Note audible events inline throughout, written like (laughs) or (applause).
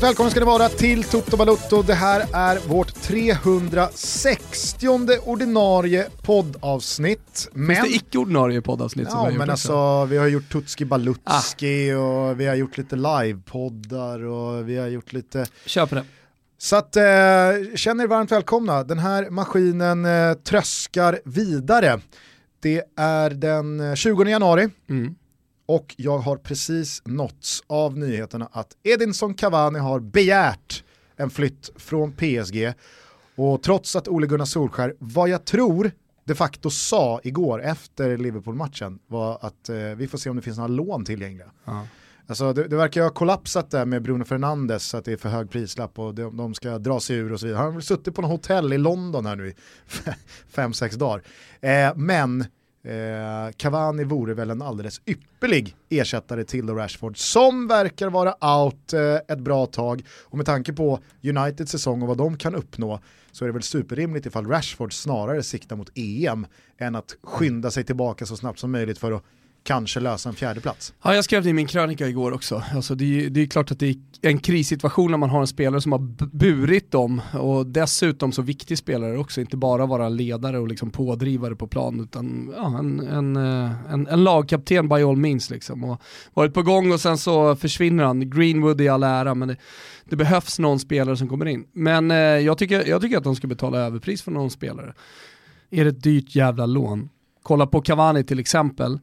Varmt välkommen ska ni vara till Toto Balutto. Det här är vårt 360 ordinarie poddavsnitt. Men... Finns det icke-ordinarie poddavsnitt? Ja, men också? alltså vi har gjort Tutski Balutski ah. och vi har gjort lite livepoddar och vi har gjort lite... Kör på det. Så att, eh, känn er varmt välkomna. Den här maskinen eh, tröskar vidare. Det är den 20 eh, januari. Mm. Och jag har precis nåtts av nyheterna att Edinson Cavani har begärt en flytt från PSG. Och trots att Ole Gunnar Solskär, vad jag tror de facto sa igår efter Liverpool-matchen var att eh, vi får se om det finns några lån tillgängliga. Ja. Alltså det, det, verkar ha kollapsat där med Bruno Fernandes att det är för hög prislapp och de, de ska dra sig ur och så vidare. Han har väl suttit på något hotell i London här nu i (laughs) fem, sex dagar. Eh, men Eh, Cavani vore väl en alldeles ypperlig ersättare till Rashford som verkar vara out eh, ett bra tag. Och med tanke på Uniteds säsong och vad de kan uppnå så är det väl superrimligt ifall Rashford snarare siktar mot EM än att skynda sig tillbaka så snabbt som möjligt för att kanske lösa en fjärde plats. Ja, jag skrev det i min krönika igår också. Alltså, det, är, det är klart att det är en krissituation när man har en spelare som har burit dem och dessutom så viktig spelare också, inte bara vara ledare och liksom pådrivare på plan utan ja, en, en, eh, en, en lagkapten by all means. Liksom. Och varit på gång och sen så försvinner han. Greenwood i all ära men det, det behövs någon spelare som kommer in. Men eh, jag, tycker, jag tycker att de ska betala överpris för någon spelare. Är det ett dyrt jävla lån? Kolla på Cavani till exempel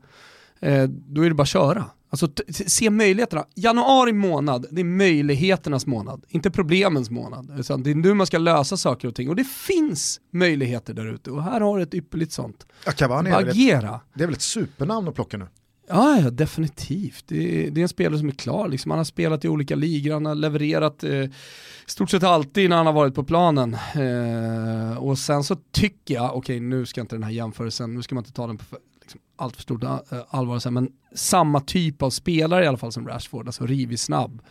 då är det bara att köra. Alltså se möjligheterna. Januari månad, det är möjligheternas månad, inte problemens månad. Det är nu man ska lösa saker och ting och det finns möjligheter där ute och här har du ett ypperligt sånt. Ja, Cavani är Agera. Ett, det är väl ett supernamn att plocka nu? Ja, ja definitivt. Det är, det är, en spelare som är klar. Liksom. Han har spelat i olika ligor, han har levererat eh, stort sett alltid när han har varit på planen. Eh, och sen så tycker jag, okej okay, nu ska inte den här jämförelsen, nu ska man inte ta den på liksom allt för stort äh, allvar, men samma typ av spelare i alla fall som Rashford, alltså rivig snabb.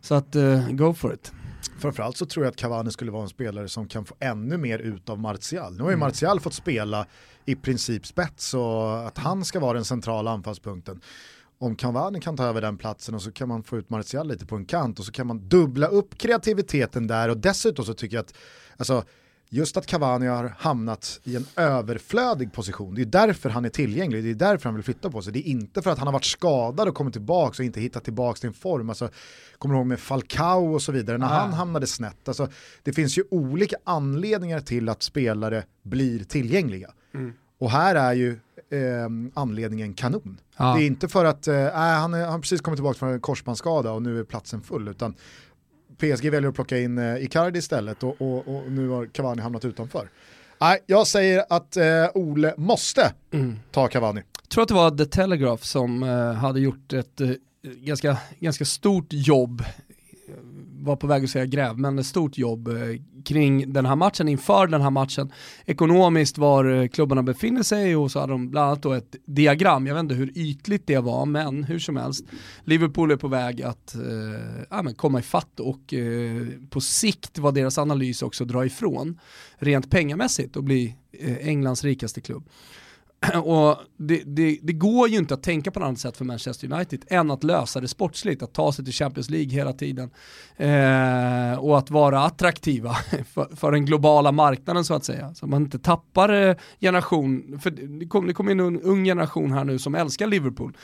Så att, uh, go for it. Framförallt så tror jag att Cavani skulle vara en spelare som kan få ännu mer ut av Martial. Nu har ju mm. Martial fått spela i princip spets och att han ska vara den centrala anfallspunkten. Om Cavani kan ta över den platsen och så kan man få ut Martial lite på en kant och så kan man dubbla upp kreativiteten där och dessutom så tycker jag att alltså, just att Cavani har hamnat i en överflödig position, det är därför han är tillgänglig, det är därför han vill flytta på sig. Det är inte för att han har varit skadad och kommit tillbaka och inte hittat tillbaka sin form. Alltså, kommer du ihåg med Falcao och så vidare, när ah. han hamnade snett. Alltså, det finns ju olika anledningar till att spelare blir tillgängliga. Mm. Och här är ju eh, anledningen kanon. Ah. Det är inte för att eh, han, han har precis kommit tillbaka från en korsbandsskada och nu är platsen full, utan PSG väljer att plocka in eh, Icardi istället och, och, och, nu har Cavani hamnat utanför. Nej, jag säger att eh, Ole måste mm. ta Cavani. Jag tror att det var The Telegraph som eh, hade gjort ett eh, ganska, ganska stort jobb var på väg att säga gräv, men ett stort jobb eh, kring den här matchen, inför den här matchen, ekonomiskt var eh, klubbarna befinner sig och så hade de bland annat då ett diagram, jag vet inte hur ytligt det var, men hur som helst, Liverpool är på väg att eh, ja, men komma ifatt och eh, på sikt var deras analys också dra ifrån, rent pengamässigt och bli eh, Englands rikaste klubb. (clears throat) Och det, det, det, går ju inte att tänka på något annat sätt för Manchester United än att lösa det sportsligt, att ta sig till Champions League hela tiden eh, och att vara attraktiva (laughs) för, för, den globala marknaden så att säga. Så man inte tappar eh, generation, för det kommer kom in en ung generation här nu som älskar Liverpool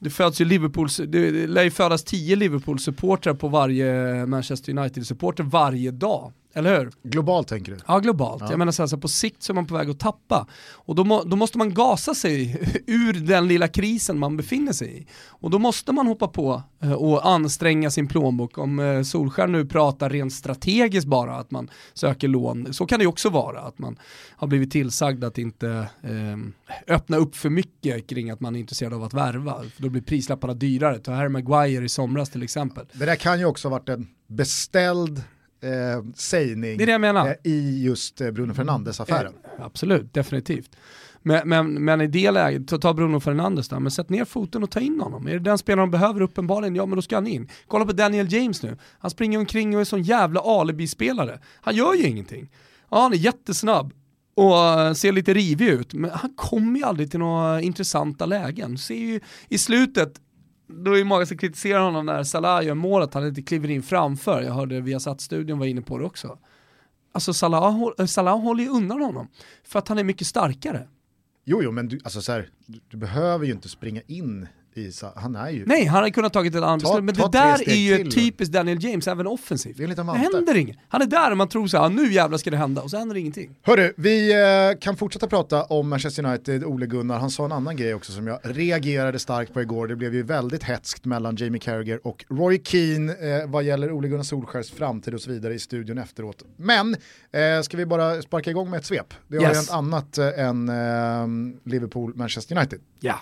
det föds ju Liverpool, det lär ju födas tio Liverpool-supportrar på varje Manchester United-supporter varje dag. Eller hur? Globalt tänker du? Ja, globalt. Ja. Jag menar så här, så på sikt så är man på väg att tappa. Och då, må, då måste man gasa sig (laughs) ur den lilla krisen man befinner sig i. Och då måste man hoppa på eh, och anstränga sin plånbok. Om eh, Solskär nu pratar rent strategiskt bara, att man söker lån, så kan det ju också vara. Att man har blivit tillsagd att inte eh, öppna upp för mycket kring att man är intresserad av att värva. För då blir prislapparna dyrare. Ta Harry Maguire i somras till exempel. Det där kan ju också ha varit en beställd eh, sägning det det eh, i just eh, Bruno Fernandes-affären. Eh, absolut, definitivt. Men, men, men i det läget, ta Bruno Fernandes där, men sätt ner foten och ta in honom. Är det den spelaren de behöver uppenbarligen, ja men då ska han in. Kolla på Daniel James nu, han springer omkring och är sån jävla alibi-spelare. Han gör ju ingenting. Ja, han är jättesnabb och eh, ser lite rivig ut, men han kommer ju aldrig till några intressanta lägen. Ser ju i slutet då är det många som kritiserar honom när Salah gör mål att han inte kliver in framför. Jag hörde vi har satt studion var inne på det också. Alltså Salah, eh, Salah håller ju undan honom, för att han är mycket starkare. Jo, jo, men du, alltså så här, du, du behöver ju inte springa in Isa, han är ju... Nej, han hade kunnat tagit ett annat beslut, men det där är ju typiskt Daniel James, även offensivt. Det, det händer inget. Han är där och man tror såhär, nu jävlar ska det hända, och så händer det ingenting. Hörru, vi eh, kan fortsätta prata om Manchester United, Ole Gunnar, han sa en annan grej också som jag reagerade starkt på igår, det blev ju väldigt hetskt mellan Jamie Carragher och Roy Keane eh, vad gäller Ole Gunnar Solskjaers framtid och så vidare i studion efteråt. Men, eh, ska vi bara sparka igång med ett svep? Det har yes. hänt annat eh, än Liverpool-Manchester United. Ja.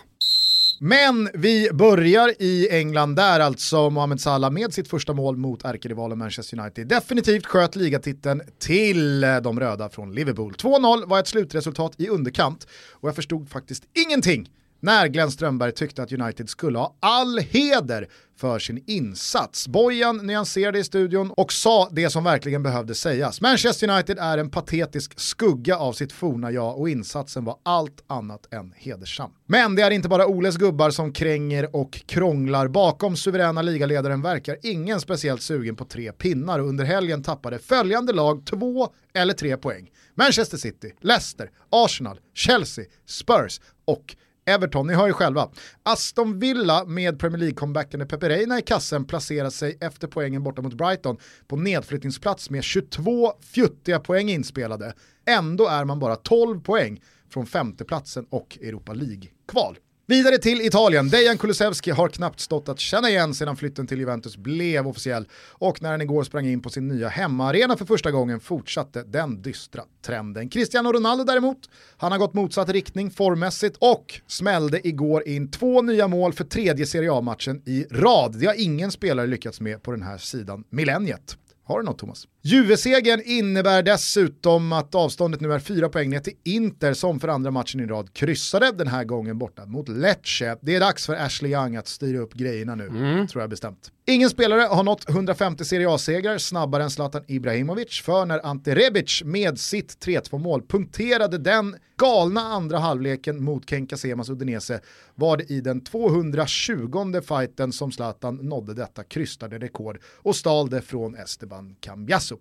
Men vi börjar i England där alltså Mohamed Salah med sitt första mål mot ärkerivalen Manchester United definitivt sköt ligatiteln till de röda från Liverpool. 2-0 var ett slutresultat i underkant och jag förstod faktiskt ingenting när Glenn Strömberg tyckte att United skulle ha all heder för sin insats. Bojan nyanserade i studion och sa det som verkligen behövde sägas. Manchester United är en patetisk skugga av sitt forna jag och insatsen var allt annat än hedersam. Men det är inte bara Oles gubbar som kränger och krånglar. Bakom suveräna ligaledaren verkar ingen speciellt sugen på tre pinnar och under helgen tappade följande lag två eller tre poäng. Manchester City, Leicester, Arsenal, Chelsea, Spurs och Everton, ni hör ju själva. Aston Villa med Premier League-comebacken Pepe Reina i kassen placerar sig efter poängen borta mot Brighton på nedflyttningsplats med 22 fjuttiga poäng inspelade. Ändå är man bara 12 poäng från femteplatsen och Europa League-kval. Vidare till Italien. Dejan Kulusevski har knappt stått att känna igen sedan flytten till Juventus blev officiell och när han igår sprang in på sin nya hemmaarena för första gången fortsatte den dystra trenden. Cristiano Ronaldo däremot, han har gått motsatt riktning formmässigt och smällde igår in två nya mål för tredje Serie A-matchen i rad. Det har ingen spelare lyckats med på den här sidan millenniet. Har du något Thomas? Juve-segern innebär dessutom att avståndet nu är fyra poäng ner till Inter som för andra matchen i rad kryssade den här gången borta mot Lecce. Det är dags för Ashley Young att styra upp grejerna nu, mm. tror jag bestämt. Ingen spelare har nått 150 Serie A-segrar snabbare än Zlatan Ibrahimovic för när Ante Rebic med sitt 3-2 mål punkterade den galna andra halvleken mot Kenka Semas Udinese var det i den 220 fighten som Zlatan nådde detta krystade rekord och stal det från Esteban Cambiasso.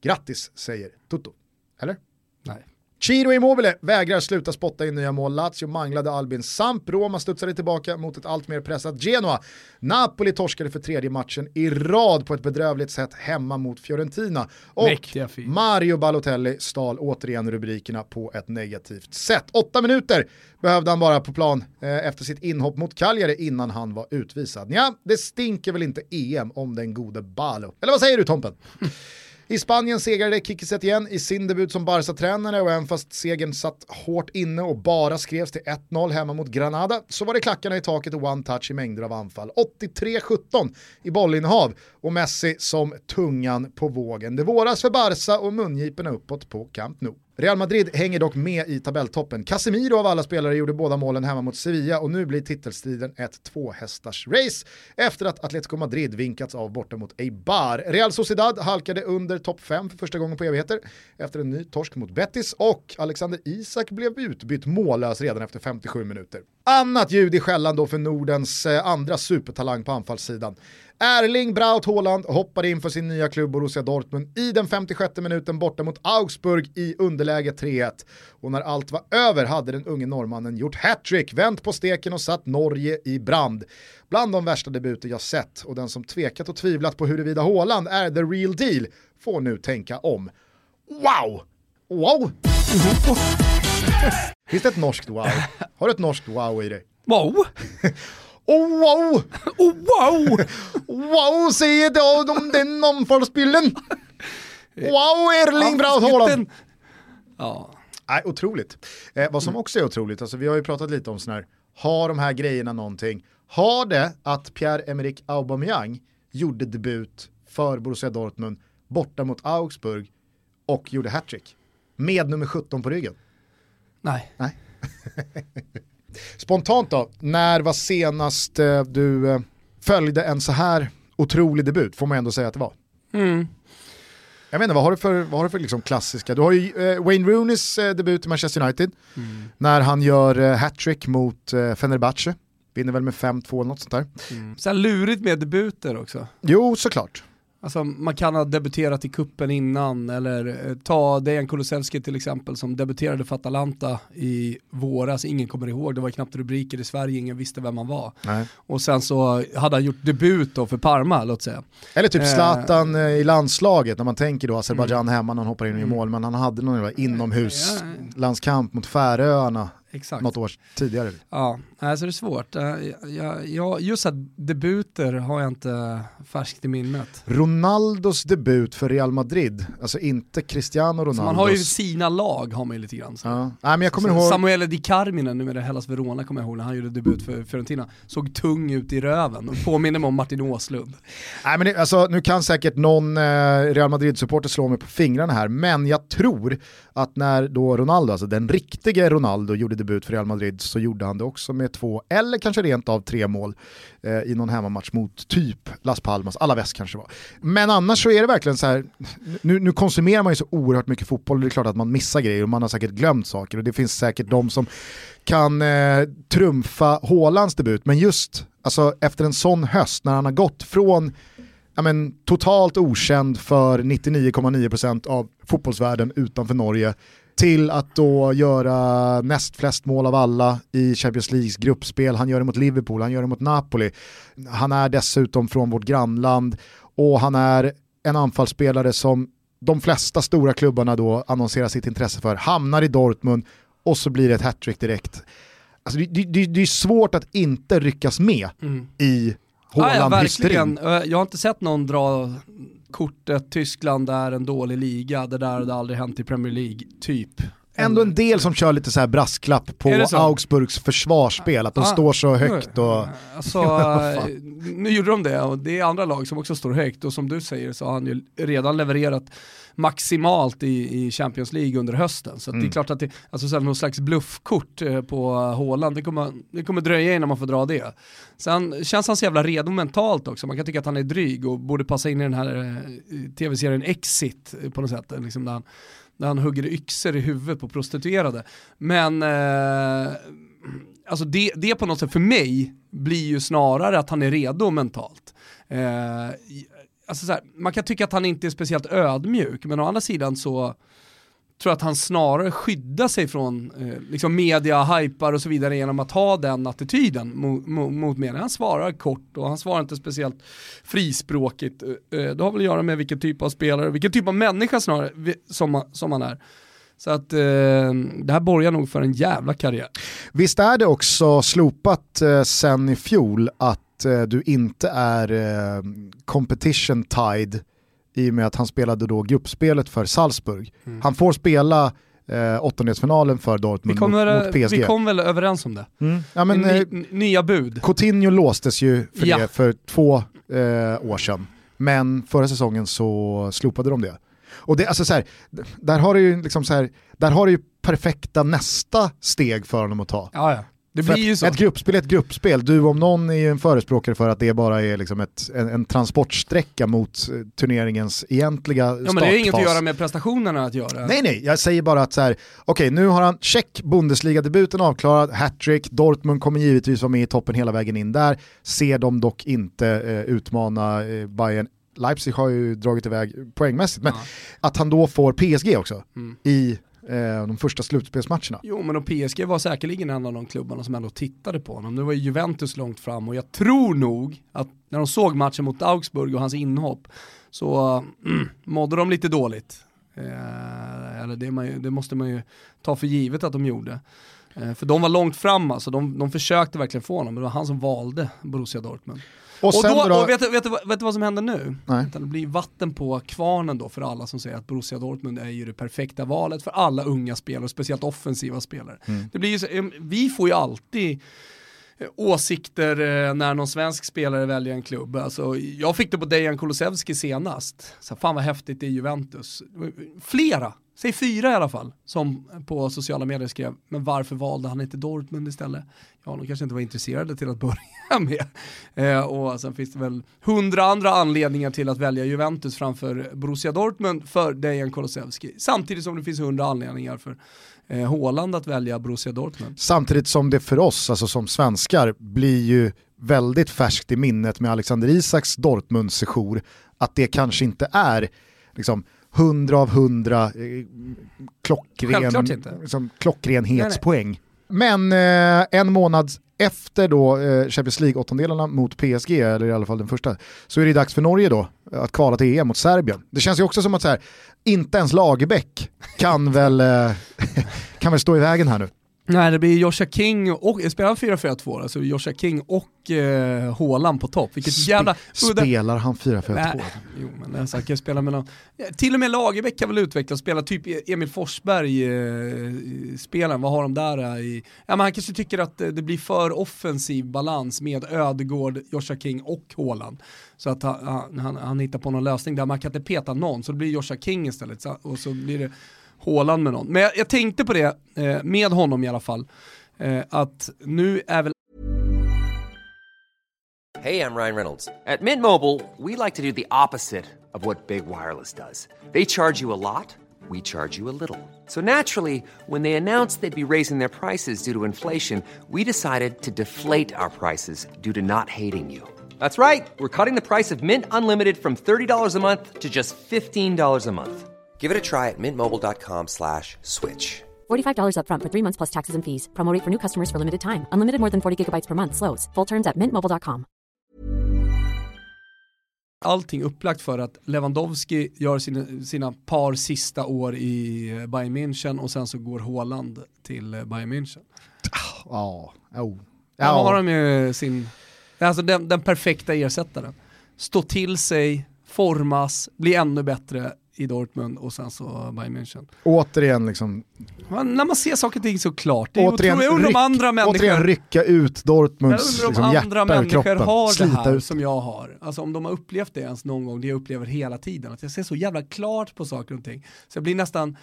Grattis säger Toto. Eller? Nej. Ciro Immobile vägrar sluta spotta in nya mål. Lazio manglade Albin Samp. Roma studsade tillbaka mot ett allt mer pressat Genoa. Napoli torskade för tredje matchen i rad på ett bedrövligt sätt hemma mot Fiorentina. Och Mario Balotelli stal återigen rubrikerna på ett negativt sätt. Åtta minuter behövde han bara på plan eh, efter sitt inhopp mot Cagliari innan han var utvisad. Ja, det stinker väl inte EM om den gode Balo. Eller vad säger du Tompen? I Spanien segrade Kiki igen i sin debut som Barca-tränare och även fast segern satt hårt inne och bara skrevs till 1-0 hemma mot Granada så var det klackarna i taket och one-touch i mängder av anfall. 83-17 i bollinnehav och Messi som tungan på vågen. Det våras för Barca och mungiporna uppåt på Camp Nou. Real Madrid hänger dock med i tabelltoppen. Casemiro av alla spelare gjorde båda målen hemma mot Sevilla och nu blir titelstriden ett tvåhästars race efter att Atletico Madrid vinkats av borta mot Eibar. Real Sociedad halkade under topp 5 för första gången på evigheter efter en ny torsk mot Betis och Alexander Isak blev utbytt mållös redan efter 57 minuter. Annat ljud i skällan då för Nordens eh, andra supertalang på anfallssidan. Erling Braut Haaland hoppade in för sin nya klubb Borussia Dortmund i den 56 minuten borta mot Augsburg i underläge 3-1. Och när allt var över hade den unge norrmannen gjort hattrick, vänt på steken och satt Norge i brand. Bland de värsta debuter jag sett och den som tvekat och tvivlat på huruvida Haaland är the real deal får nu tänka om. Wow! Wow! Mm-hmm. (laughs) Finns det ett norskt wow? Har du ett norskt wow i dig? Wow! (laughs) Oh wow! (laughs) Oh wow! wow säger det om den omfallsbilden! Wow Erling Braut Haaland! Ja. Nej, otroligt. Eh, vad som också är otroligt, alltså vi har ju pratat lite om sådana här, har de här grejerna någonting? Har det att Pierre-Emerick Aubameyang gjorde debut för Borussia Dortmund borta mot Augsburg och gjorde hattrick med nummer 17 på ryggen? Nej. Nej. (laughs) Spontant då, när var senast eh, du eh, följde en så här otrolig debut, får man ändå säga att det var? Mm. Jag vet inte, vad har du för, vad har du för liksom klassiska? Du har ju eh, Wayne Rooneys eh, debut i Manchester United, mm. när han gör eh, hattrick mot eh, Fenerbahce vinner väl med 5-2 eller något sånt där. Mm. Sen lurigt med debuter också. Jo, såklart. Alltså man kan ha debuterat i kuppen innan eller eh, ta Dejan Kulusevski till exempel som debuterade för Atalanta i våras, ingen kommer ihåg, det var knappt rubriker i Sverige, ingen visste vem han var. Nej. Och sen så hade han gjort debut då för Parma, låt säga. Eller typ Eh. Zlatan eh, i landslaget, när man tänker då Azerbajdzjan Mm. hemma när han hoppar in i Mm. mål, men han hade någon Ja, inomhuslandskamp mot Färöarna Exakt. något år tidigare. Ja, alltså det är svårt. Eh, Jag, jag, just att debuter har jag inte färskt i minnet. Ronaldos debut för Real Madrid, alltså inte Cristiano Så Ronaldos. man har ju sina lag har man ju lite grann. Så. ja. Nej, men jag kommer Så ihåg, Samuele Di Carmine, numera Hellas Verona kommer jag ihåg, när han gjorde debut för Fiorentina, såg tung ut i röven och påminner mig om Martin Åslund. Nej, men det, alltså, nu kan säkert någon eh, Real Madrid-supporter slå mig på fingrarna här, men jag tror att när då Ronaldo, alltså den riktige Ronaldo, gjorde debut för Real Madrid så gjorde han det också med två, eller kanske rent av tre mål eh, i någon hemmamatch mot typ Las Palmas, alla väst kanske var. Men annars så är det verkligen så här, nu, nu konsumerar man ju så oerhört mycket fotboll, och det är klart att man missar grejer och man har säkert glömt saker och det finns säkert de som kan eh, trumfa Haalands debut, men just alltså, efter en sån höst när han har gått från ja, men, totalt okänd för 99,9% av fotbollsvärlden utanför Norge till att då göra näst flest mål av alla i Champions Leagues gruppspel. Han gör det mot Liverpool, han gör det mot Napoli. Han är dessutom från vårt grannland och han är en anfallsspelare som de flesta stora klubbarna då annonserar sitt intresse för, hamnar i Dortmund och så blir det ett hattrick direkt. Alltså det, det, det är svårt att inte ryckas med i Ja, ja, Haaland-hysterin. verkligen. Jag har inte sett någon dra kortet Tyskland är en dålig liga, det där hade aldrig hänt i Premier League, typ. Ändå en del som kör lite så här brasklapp på? Augsburgs försvarsspel, att de Ah, står så högt och... Alltså, (laughs) eh, nu gjorde de det och det är andra lag som också står högt och som du säger så har han ju redan levererat maximalt i, i Champions League under hösten. Så att det är Mm. klart att det, alltså så här, någon slags bluffkort eh, på Haaland, det kommer, det kommer dröja innan man får dra det. Sen känns han så jävla redo mentalt också, man kan tycka att han är dryg och borde passa in i den här eh, tv-serien Exit eh, på något sätt, eh, liksom där han, där han hugger yxor i huvudet på prostituerade. Men eh, alltså det, det på något sätt för mig blir ju snarare att han är redo mentalt. Eh, alltså så här, man kan tycka att han inte är speciellt ödmjuk, men å andra sidan så tror jag att han snarare skyddar sig från eh, liksom media, hypar och så vidare genom att ha den attityden mot, mot, media. Han svarar kort och han svarar inte speciellt frispråkigt. Eh, eh, det har väl att göra med vilken typ av spelare, vilken typ av människa snarare som, som han är. Så att eh, det här borgar nog för en jävla karriär. Visst är det också slopat eh, sen i fjol att eh, du inte är eh, competition tied i och med att han spelade då gruppspelet för Salzburg. Mm. Han får spela eh, åttondelsfinalen för Dortmund kommer, mot, PSG. vi kom väl överens om det? mm. ja, men, eh, Ny, nya bud. Coutinho låstes ju för Ja. det för två eh, år sedan. Men förra säsongen så slopade de det. Och det, alltså så här, där har du ju liksom så här, där har du ju perfekta nästa steg för honom att ta. Ja, ja. Det blir ju så. Ett gruppspel är ett gruppspel, du om någon är ju en förespråkare för att det bara är liksom ett, en, en transportsträcka mot eh, turneringens egentliga Ja startfas. men det har inget att göra med prestationerna att göra. Nej nej, jag säger bara att så här, okej nu har han check Bundesliga-debuten avklarad, hattrick, Dortmund kommer givetvis vara med i toppen hela vägen in där, ser de dock inte eh, utmana eh, Bayern Leipzig har ju dragit iväg poängmässigt, men Ja. att han då får PSG också Mm. i eh, de första slutspelsmatcherna. Jo men och PSG var säkerligen en av de klubbarna som ändå tittade på honom. Nu var ju Juventus långt fram och jag tror nog att när de såg matchen mot Augsburg och hans inhopp så mm, (clears throat) mådde de lite dåligt. Eh, eller det, man ju, det måste man ju ta för givet att de gjorde. Eh, för de var långt fram alltså, de, de försökte verkligen få honom, men det var han som valde Borussia Dortmund. Och Och, då, då, och vet, du- vet, vet du vad som händer nu? nej. Det blir vatten på kvarnen då för alla som säger att Borussia Dortmund är ju det perfekta valet för alla unga spelare, speciellt offensiva spelare. Mm. Det blir ju vi får ju alltid eh, åsikter eh, när någon svensk spelare väljer en klubb. Alltså, jag fick det på Dejan Kulusevski senast. Så fan vad häftigt det är Juventus. Flera säg fyra i alla fall, som på sociala medier skrev, men varför valde han inte Dortmund istället? Ja, de kanske inte var intresserade till att (laughs) börja med. Eh, och sen finns det väl hundra andra anledningar till att välja Juventus framför Borussia Dortmund för Dejan Kulusevski. Samtidigt som det finns hundra anledningar för eh, Haaland att välja Borussia Dortmund. Samtidigt som det för oss, alltså som svenskar, blir ju väldigt färskt i minnet med Alexander Isaks Dortmund-sejour, att det kanske inte är liksom, 100 av 100 eh, klockren, liksom, klockrenhetspoäng. Men eh, en månad efter då eh, Champions League-åttondelarna mot PSG, eller i alla fall den första, så är det dags för Norge då att kvala till EM mot Serbien. Det känns ju också som att så här, inte ens Lagerbäck kan väl, eh, (laughs) kan väl stå i vägen här nu. Nej, det blir Joshua King och, spelar 4-4-2, alltså Joshua King och eh, Haaland på topp. Vilket Sp jävla... Spelar han 4-4-2? Jo, men den kan spela med någon... Till och med Lagerbäck kan väl utveckla och spela typ Emil Forsberg-spelaren, eh, vad har de där eh, i... Ja, men han kanske tycker att det blir för offensiv balans med Ödegård, Joshua King och Haaland. Så att han, han, han hittar på någon lösning där man kan inte peta någon, så det blir Joshua King istället. Så, och så blir det Håland med någon. Men jag, jag tänkte på det, eh, med honom i alla fall, eh, att nu är väl Hej, jag Ryan Reynolds. På Mint Mobile, we like to do the opposite of what Big Wireless does. They charge you a lot, we charge you a little. So naturally, when they announced they'd be raising their prices due to inflation, we decided to deflate our prices due to not hating you. That's right. We're cutting the price of Mint Unlimited from $30 a month to just $15 a month. Give it a try at mintmobile.com slash switch. $45 upfront for three months plus taxes and fees. Promote for new customers for limited time. Unlimited more than 40 gigabytes per month. Slows. Full terms at mintmobile.com. Allting upplagt för att Lewandowski gör sina, sina par sista år i Bayern München och sen så går Haaland till Bayern München. Ja, oh. oh. Där har de ju sin, alltså den, den perfekta ersättaren. Stå till sig, formas, bli ännu bättre i Dortmund och sen så Bayern München. Återigen liksom... Man, när man ser saker och ting så klart, det är återigen, jag undrar om andra människor... Återigen rycka ut Dortmunds liksom, hjärta andra människor kroppen, har det här ut. som jag har. Alltså om de har upplevt det ens någon gång, det jag upplever hela tiden. Att jag ser så jävla klart på saker och ting. Så jag blir nästan,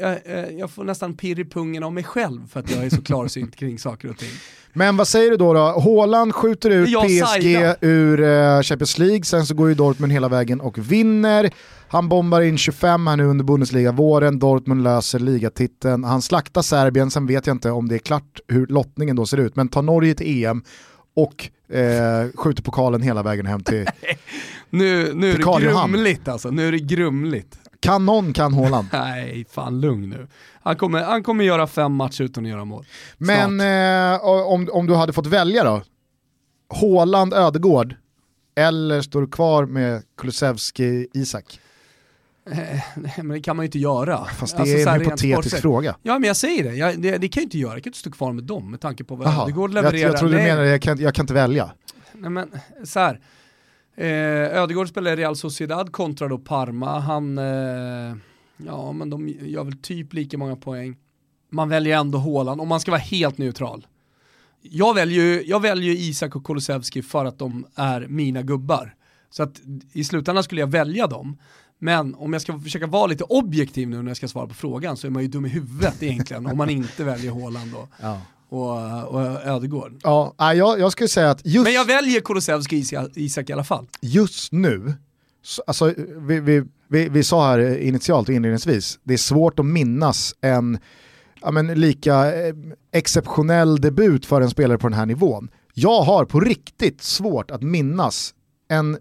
jag, jag, jag får nästan pirr i pungen av mig själv för att jag är så klarsynt kring saker och ting. Men vad säger du då? då? Håland skjuter ut PSG Saida. ur uh, Champions League, sen så går ju Dortmund hela vägen och vinner. Han bombar in 25 här nu under Bundesliga-våren, Dortmund löser ligatiteln. Han slaktar Serbien, sen vet jag inte om det är klart hur lottningen då ser ut, men tar Norge till EM och eh, skjuter pokalen hela vägen hem till (laughs) Nu, nu är det grumligt alltså, nu är det grumligt. Kan någon kan Håland? (laughs) Nej, fan lugn nu. Han kommer, han kommer göra fem matcher utan att göra mål. Men eh, om, om du hade fått välja då? Håland, Ödegård eller står du kvar med Kulusevski, Isak? Eh, (laughs) men det kan man ju inte göra. Fast det alltså, är en hypotetisk fråga. Ja men jag säger det, jag, det, det, kan jag inte göra, jag kan inte stå kvar med dem med tanke på vad Aha, Ödegård levererar. Jag, jag trodde du menade, jag kan, jag kan inte välja. Nej men så här. Eh, Ödegård spelar i Real Sociedad kontra då Parma, han, eh, ja men de gör väl typ lika många poäng. Man väljer ändå Håland, om man ska vara helt neutral. Jag väljer, jag väljer Isak och Kulusevski för att de är mina gubbar. Så att i slutändan skulle jag välja dem. Men om jag ska försöka vara lite objektiv nu när jag ska svara på frågan så är man ju dum i huvudet egentligen om man inte väljer Håland då. Ja. Och, och Ödegård. Ja, jag, jag skulle säga att just... Men jag väljer Kulusevski Isak i alla fall. Just nu, alltså, vi, vi, vi, vi sa här initialt och inledningsvis, det är svårt att minnas en ja, men, lika eh, exceptionell debut för en spelare på den här nivån. Jag har på riktigt svårt att minnas en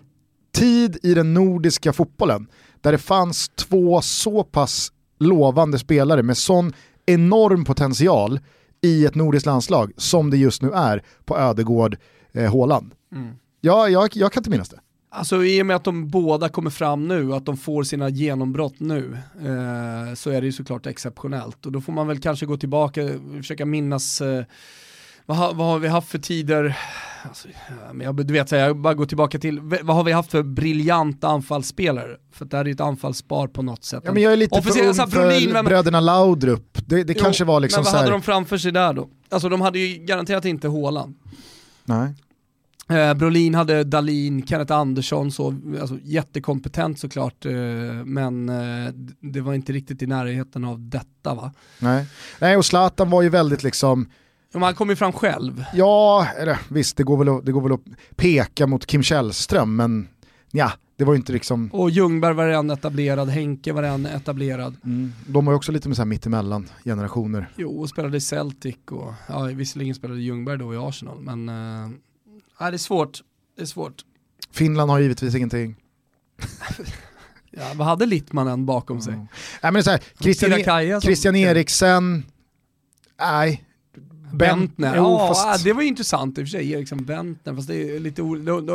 tid i den nordiska fotbollen där det fanns två så pass lovande spelare med sån enorm potential i ett nordiskt landslag som det just nu är på Ödegård eh, Håland. Mm. Ja, jag, jag kan inte minnas det. Alltså i och med att de båda kommer fram nu, att de får sina genombrott nu, eh, så är det ju såklart exceptionellt. Och då får man väl kanske gå tillbaka, försöka minnas eh, vad har, vad har, vi haft för tider? Alltså, men jag, du vet, jag bara går tillbaka till, vad har vi haft för briljanta anfallsspelare? För det här är ju ett anfallsspar på något sätt. Ja, men jag är lite för ung för men, bröderna Laudrup. Det, det jo, kanske var liksom Men vad hade de framför sig där då? Alltså de hade ju garanterat inte Håland. Nej. Eh, Brolin hade Dalin, Kenneth Andersson, så, alltså, jättekompetent såklart, eh, men eh, det var inte riktigt i närheten av detta va? Nej, Nej och Zlatan var ju väldigt liksom, men han kom ju fram själv. Ja, eller, visst det går, väl att, det går väl att peka mot Kim Källström, men ja, det var ju inte liksom... Och Ljungberg var redan etablerad, Henke var redan etablerad. Mm. De var ju också lite med så här mittemellan generationer. Jo, och spelade i Celtic och ja, visserligen spelade Ljungberg då i Arsenal, men äh, det är svårt. Det är svårt. Finland har givetvis ingenting. (laughs) ja, vad hade Littmannen bakom sig? Mm. Nej, men så här, Christian, Christian Eriksen, nej, Bentner, ja fast... det var ju intressant i och för sig, Eriksson Bentner, fast det, är lite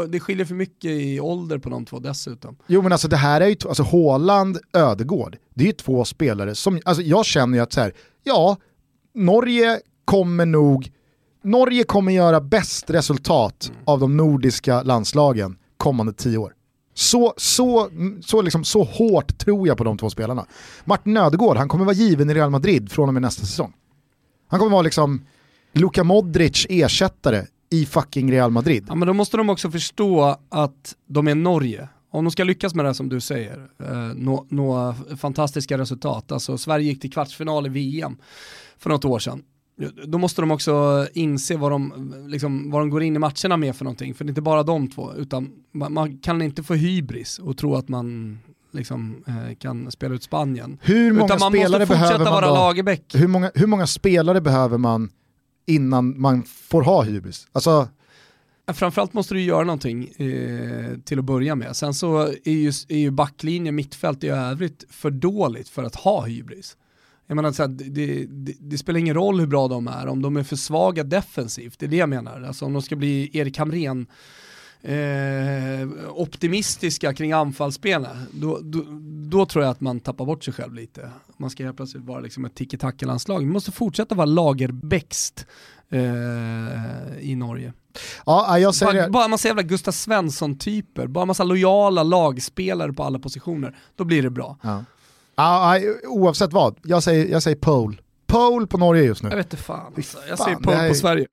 det skiljer för mycket i ålder på de två dessutom. Jo men alltså det här är ju, alltså Håland, Ödegård, det är ju två spelare som, alltså jag känner ju att så här, ja, Norge kommer nog, Norge kommer göra bäst resultat mm. av de nordiska landslagen kommande tio år. Så, så, så, liksom, så hårt tror jag på de två spelarna. Martin Ödegård, han kommer vara given i Real Madrid från och med nästa säsong. Han kommer vara liksom Luka Modric ersättare i fucking Real Madrid. Ja men då måste de också förstå att de är Norge. Om de ska lyckas med det som du säger, eh, nå, nå fantastiska resultat. Alltså Sverige gick till kvartsfinal i VM för något år sedan. Då måste de också inse vad de, liksom, vad de går in i matcherna med för någonting. För det är inte bara de två, utan man, man kan inte få hybris och tro att man liksom, eh, kan spela ut Spanien. Hur många Utan man spelare måste fortsätta behöver man vara Lagerbäck. Hur många, hur många spelare behöver man innan man får ha hybris. Alltså, Framförallt måste du göra någonting eh, till att börja med. Sen så är ju, är ju backlinje, mittfält i övrigt för dåligt för att ha hybris. Jag menar, så här, det, det, det, spelar ingen roll hur bra de är om de är för svaga defensivt. Det är det jag menar. Alltså om de ska bli Erik Hamrén eh, optimistiska kring anfallsspelet, då, då, då, tror jag att man tappar bort sig själv lite. Man ska helt plötsligt vara liksom ett tiki-taka-landslag. Vi måste fortsätta vara lagerbäxt eh, i Norge. Ja, jag säger bara, bara massa jävla Gustav Svensson-typer, bara massa lojala lagspelare på alla positioner, då blir det bra. Ja. Ja, oavsett vad, jag säger, jag säger pole. Pole på Norge just nu. Jag vet inte fan, alltså. jag säger pole är... på Sverige.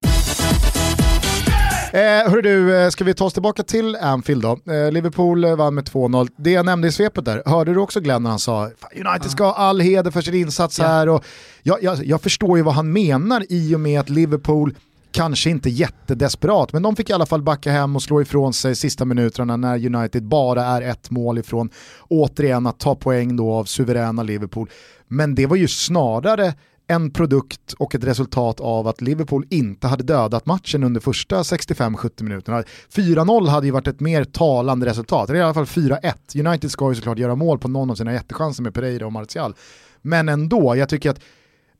Eh, hörru du, eh, ska vi ta oss tillbaka till Anfield då? Eh, Liverpool eh, vann med 2-0. Det jag nämnde i svepet där, hörde du också Glenn när han sa United ska ha all heder för sin insats här och jag, jag, jag förstår ju vad han menar i och med att Liverpool kanske inte jättedesperat, men de fick i alla fall backa hem och slå ifrån sig sista minuterna när United bara är ett mål ifrån återigen att ta poäng då av suveräna Liverpool. Men det var ju snarare en produkt och ett resultat av att Liverpool inte hade dödat matchen under första 65-70 minuterna. 4-0 hade ju varit ett mer talande resultat, är i alla fall 4-1. United ska ju såklart göra mål på någon av sina jättechanser med Pereira och Martial. Men ändå, jag tycker att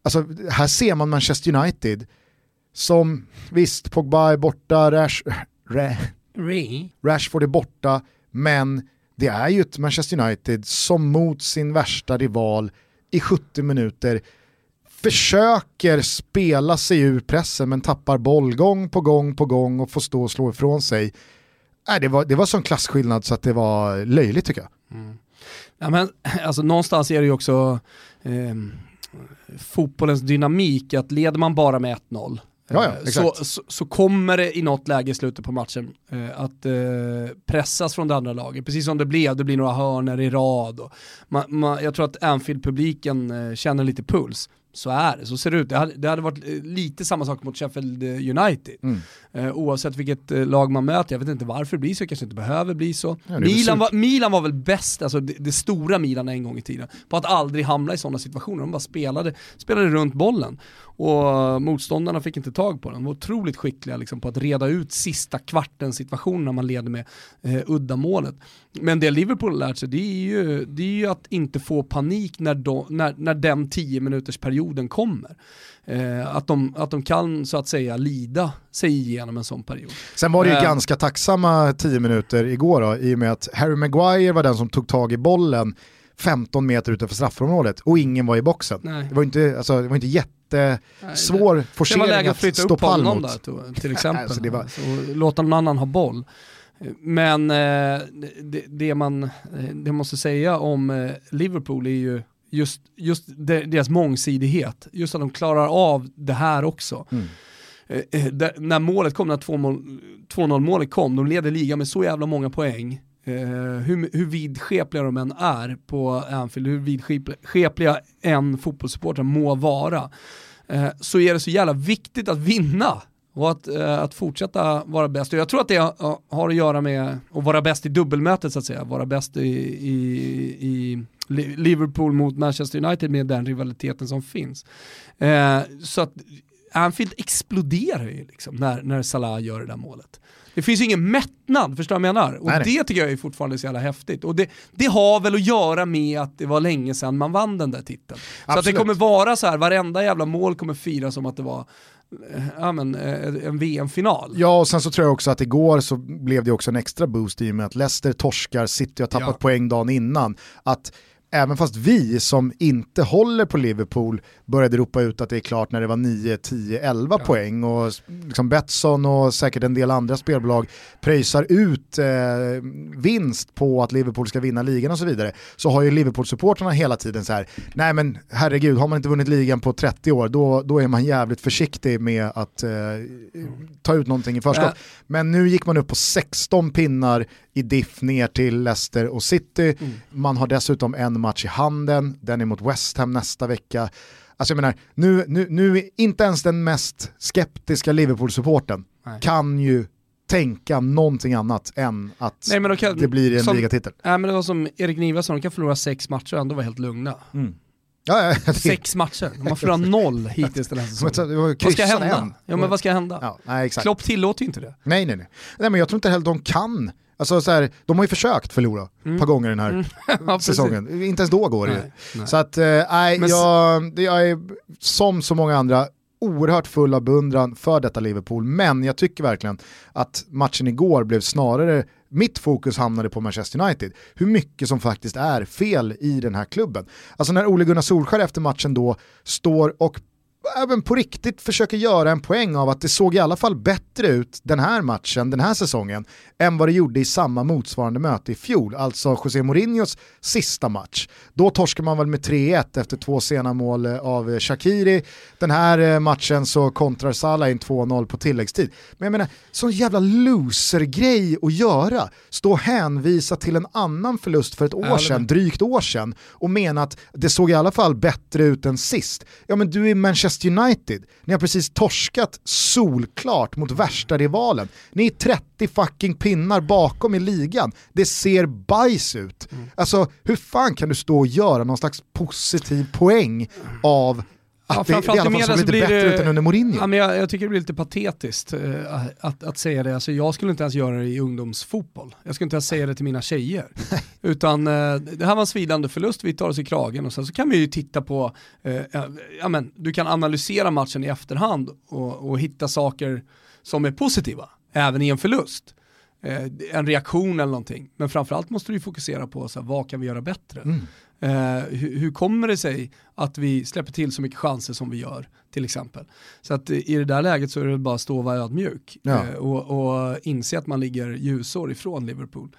alltså, här ser man Manchester United som, visst, Pogba är borta, Rash, Ra, Rashford är borta, men det är ju ett Manchester United som mot sin värsta rival i 70 minuter försöker spela sig ur pressen men tappar boll gång på gång på gång och får stå och slå ifrån sig. Äh, det, var, det var sån klasskillnad så att det var löjligt tycker jag. Mm. Ja, men, (clears throat) alltså, någonstans är det ju också eh, fotbollens dynamik, att leder man bara med 1-0 Ja, ja, så, så, så, kommer det i något läge i slutet på matchen eh, att eh, pressas från det andra laget, precis som det blev, det blir några hörner i rad. Och man, man, jag tror att Anfield-publiken eh, känner lite puls så är det, så ser det ut. Det hade, det hade varit eh, lite samma sak mot Sheffield eh, United. Mm. Eh, oavsett vilket eh, lag man möter, jag vet inte varför det blir så, kanske inte behöver bli så. Ja, Milan, var, Milan var väl bäst, alltså det, det, stora Milan en gång i tiden, på att aldrig hamna i sådana situationer. De bara spelade, spelade runt bollen och motståndarna fick inte tag på den. De var otroligt skickliga liksom, på att reda ut sista kvarten situation när man leder med eh, uddamålet. Men det Liverpool lärt sig det är ju, det är ju att inte få panik när, de, när, när den 10 minuters perioden kommer. Eh, att, de, att de kan så att säga lida sig igenom en sån period. Sen var det ju eh, ganska tacksamma 10 minuter igår då, i och med att Harry Maguire var den som tog tag i bollen 15 meter utanför straffområdet och ingen var i boxen. Nej. Det var inte, alltså, det var inte jättesvår Nej, forcering att stå pall mot. Det var läge att flytta upp honom där till (laughs) exempel. alltså, var... så, låta någon annan ha boll. Men eh, det, det, man det måste säga om eh, Liverpool är ju just, just deras mångsidighet, just att de klarar av det här också. Mm. eh, eh där, när målet kom, när 2-0 målet kom, de leder ligan med så jävla många poäng. Eh, hur, hur vidskepliga de än är på Anfield, hur vidskepliga en fotbollssupporter må vara, eh, så är det så jävla viktigt att vinna och att, eh, att fortsätta vara bäst. Och jag tror att det har att göra med att vara bäst i dubbelmötet så att säga, vara bäst i, i, i Liverpool mot Manchester United med den rivaliteten som finns. Eh, så att Anfield exploderar ju liksom när, när Salah gör det där målet. Det finns ju ingen mättnad, förstår du vad jag menar? Och nej, det tycker jag är fortfarande så jävla häftigt. Och det, det, har väl att göra med att det var länge sedan man vann den där titeln. Absolut. Så att det kommer vara så här, varenda jävla mål kommer firas som att det var ja, men, eh, en VM-final. Ja, och sen så tror jag också att igår så blev det också en extra boost i och med att Leicester torskar, City har tappat ja. poäng dagen innan. Att även fast vi som inte håller på Liverpool började ropa ut att det är klart när det var 9, 10, 11 ja. poäng och liksom Betsson och säkert en del andra spelbolag pröjsar ut eh, vinst på att Liverpool ska vinna ligan och så vidare så har ju Liverpool-supportrarna hela tiden så här, nej men herregud, har man inte vunnit ligan på 30 år då, då är man jävligt försiktig med att eh, ta ut någonting i förskott. Ja. Men nu gick man upp på 16 pinnar i diff ner till Leicester och City. Mm. Man har dessutom en match i handen, den är mot West Ham nästa vecka. Alltså jag menar, nu, nu, nu inte ens den mest skeptiska Liverpool-supporten kan ju tänka någonting annat än att Nej, kan, det blir en ligatitel. Nej men det var som Erik Niva sa, de kan förlora sex matcher och ändå vara helt lugna. Mm. Ja, ja, Sex matcher, de har förlorat noll hittills den här (laughs) säsongen. vad ska hända? Ja men vad ska hända? Ja, nej, exakt. Klopp tillåter ju inte det. Nej nej nej. Nej men jag tror inte heller de kan Alltså så här, de har ju försökt förlora mm. ett par gånger den här mm. (laughs) ja, säsongen. Inte ens då går det ju. Så att, eh, nej, eh, jag, jag är som så många andra oerhört full av beundran för detta Liverpool, men jag tycker verkligen att matchen igår blev snarare, mitt fokus hamnade på Manchester United, hur mycket som faktiskt är fel i den här klubben. Alltså när Ole Gunnar Solskjaer efter matchen då står och även på riktigt försöker göra en poäng av att det såg i alla fall bättre ut den här matchen, den här säsongen, än vad det gjorde i samma motsvarande möte i fjol, alltså José Mourinhos sista match. Då torskar man väl med 3-1 efter två sena mål eh, av Shakiri. Den här eh, matchen så kontrar Salah in 2-0 på tilläggstid. Men jag menar, sån jävla loser-grej att göra. Stå och hänvisa till en annan förlust för ett år sedan, drygt år sedan, och mena att det såg i alla fall bättre ut än sist. Ja men du är Manchester United, ni har precis torskat solklart mot värsta rivalen. Ni är 30 fucking pinnar bakom i ligan. Det ser bajs ut. Mm. Alltså hur fan kan du stå och göra någon slags positiv poäng av att ja, det, det i alla fall såg lite bättre det, ut än under Mourinho. Ja, men jag, jag, tycker det blir lite patetiskt uh, att, att säga det. Alltså, jag skulle inte ens göra det i ungdomsfotboll. Jag skulle inte ens säga det till mina tjejer. (laughs) Utan uh, det här var en svidande förlust, vi tar oss i kragen och sen så kan vi ju titta på, uh, ja, men, du kan analysera matchen i efterhand och, och hitta saker som är positiva, även i en förlust en reaktion eller någonting. Men framförallt måste du fokusera på så här, vad kan vi göra bättre. Mm. Eh, hur, hur, kommer det sig att vi släpper till så mycket chanser som vi gör till exempel? Så att i det där läget så är det bara att stå och vara ödmjuk ja. eh, och, och inse att man ligger ljusår ifrån Liverpool.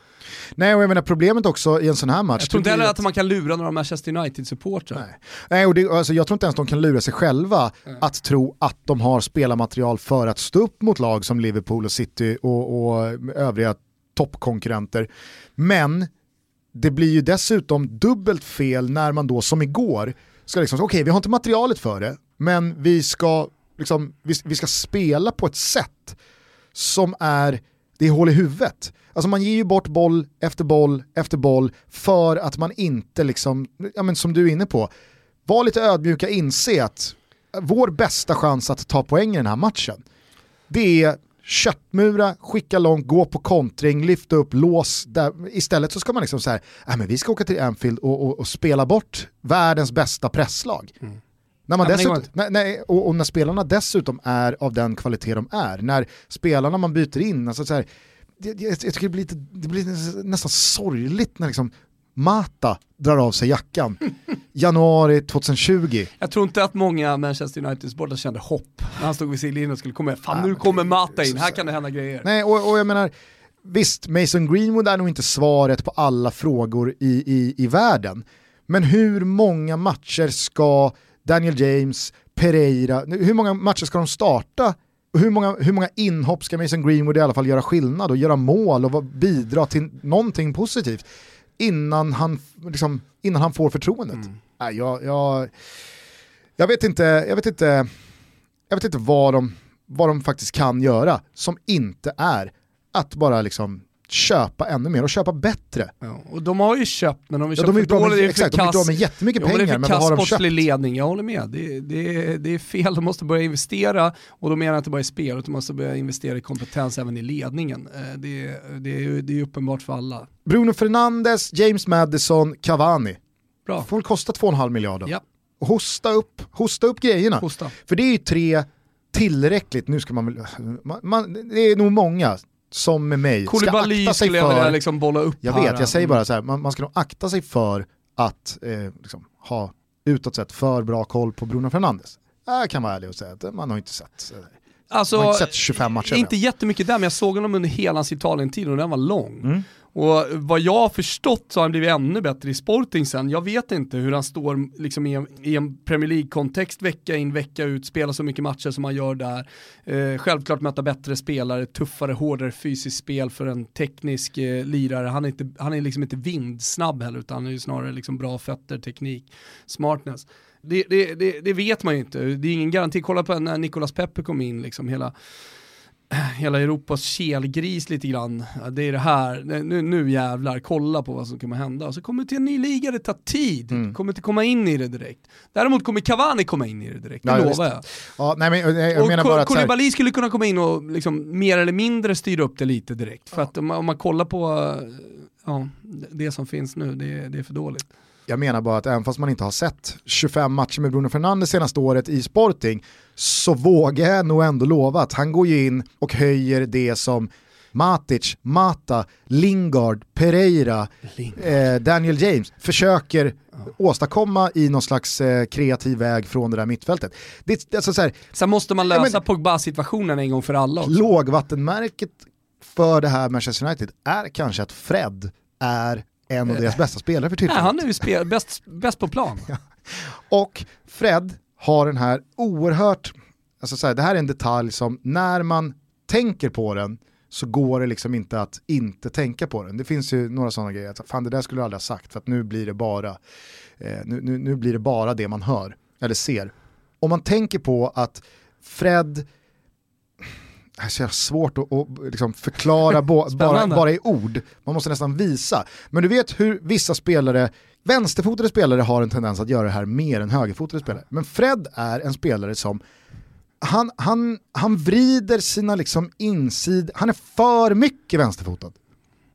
Nej och jag menar problemet också i en sån här match. Jag tror inte heller att man kan lura några Manchester United-supportrar. Nej, Nej och det, alltså, jag tror inte ens de kan lura sig själva mm. att tro att de har spelarmaterial för att stå upp mot lag som Liverpool och City och, och övriga toppkonkurrenter. Men det blir ju dessutom dubbelt fel när man då som igår ska liksom, okej okay, vi har inte materialet för det, men vi ska, liksom, vi, vi ska spela på ett sätt som är, det är hål i huvudet. Alltså man ger ju bort boll efter boll efter boll för att man inte, liksom, ja men som du är inne på, var lite ödmjuka, inse att vår bästa chans att ta poäng i den här matchen, det är köttmura, skicka långt, gå på kontring, lyfta upp, lås. Där. Istället så ska man liksom så här, äh, men vi ska åka till Anfield och, och, och spela bort världens bästa presslag. Mm. När man dessutom, nej, nej, och, och, när spelarna dessutom är av den kvalitet de är, när spelarna man byter in, alltså så här, jag, jag, jag tycker det blir, lite, det blir nästan sorgligt när liksom Mata drar av sig jackan. Januari 2020. Jag tror inte att många Manchester United-supportrar kände hopp när han stod vid sidlinjen och skulle komma. Fan nu kommer Mata in, här kan det hända grejer. Nej, och, och jag menar, visst, Mason Greenwood är nog inte svaret på alla frågor i, i, i världen. Men hur många matcher ska Daniel James, Pereira, hur många matcher ska de starta hur många, hur många inhopp ska Mason Greenwood i alla fall göra skillnad och göra mål och bidra till någonting positivt innan han, liksom, innan han får förtroendet? Mm. Nej, jag, jag, jag, vet inte, jag, vet inte, jag vet inte vad de, vad de faktiskt kan göra som inte är att bara liksom köpa ännu mer och köpa bättre. Ja, och de har ju köpt, men de har köpt ja, de är för dåligt. Exakt, de är med jättemycket ja, pengar, men, vad har de köpt? ledning, jag håller med. Det, det, det är fel, de måste börja investera och då menar jag inte bara i spel, utan de måste börja investera i kompetens även i ledningen. Eh, det, det, är, det är uppenbart för alla. Bruno Fernandes, James Madison, Cavani. Bra. Får väl kosta 2,5 miljarder. Ja. Och hosta upp, hosta upp grejerna. Hosta. För det är ju tre tillräckligt, nu ska man man, man, det är nog många som med mig Koulibaly ska akta sig för... Jag liksom bolla upp Jag vet, jag säger bara så här, man, man ska nog akta sig för att eh, liksom, ha utåt sett för bra koll på Bruno Fernandes. Jag kan vara ärlig och säga att man har inte sett eh, Alltså, man har inte sett 25 matcher. Inte jättemycket där, men jag såg honom under hela hans Italien-tid och den var lång. Mm. Och vad jag har förstått så har han blivit ännu bättre i Sporting sen. Jag vet inte hur han står liksom i, en, i en Premier League-kontext vecka in vecka ut, spelar så mycket matcher som han gör där. Eh, självklart möta bättre spelare, tuffare, hårdare fysiskt spel för en teknisk eh, lirare. Han är, inte, han är liksom inte vindsnabb heller utan han är ju snarare liksom bra fötter, teknik, smartness. Det, det, det, det, vet man ju inte, det är ingen garanti. Kolla på när Nicolas Pepe kom in, liksom hela hela Europas kelgris lite grann. Det är det här, nu, nu jävlar, kolla på vad som kommer hända. Så kommer det till en ny liga, det tar tid. Mm. Kommer inte komma in i det direkt. Däremot kommer Cavani komma in i det direkt, det ja, lovar jag. Ja, nej, men, jag, och menar bara Koulibaly skulle kunna komma in och liksom mer eller mindre styra upp det lite direkt. För ja. att om man, om man kollar på ja, det som finns nu, det, det är för dåligt. Jag menar bara att även fast man inte har sett 25 matcher med Bruno Fernandes senaste året i Sporting så vågar jag nog ändå lova att han går ju in och höjer det som Matic, Mata, Lingard, Pereira, Lingard. Eh, Daniel James försöker ja. åstadkomma i någon slags eh, kreativ väg från det där mittfältet. Det, alltså, så här, Sen måste man lösa Pogba-situationen en gång för alla också. Lågvattenmärket för det här Manchester United är kanske att Fred är en av deras bästa spelare för tillfället. Nej, han är ju spel, bäst, bäst på plan. (laughs) Och Fred har den här oerhört, alltså så här, det här är en detalj som när man tänker på den så går det liksom inte att inte tänka på den. Det finns ju några sådana grejer, att fan det där skulle du aldrig ha sagt för att nu blir det bara, eh, nu, nu, nu blir det bara det man hör eller ser. Om man tänker på att Fred det är så svårt att, att liksom förklara (laughs) bara, bara i ord. Man måste nästan visa. Men du vet hur vissa spelare, vänsterfotade spelare har en tendens att göra det här mer än högerfotade spelare. Men Fred är en spelare som han, han, han vrider sina liksom insid, han är för mycket vänsterfotad.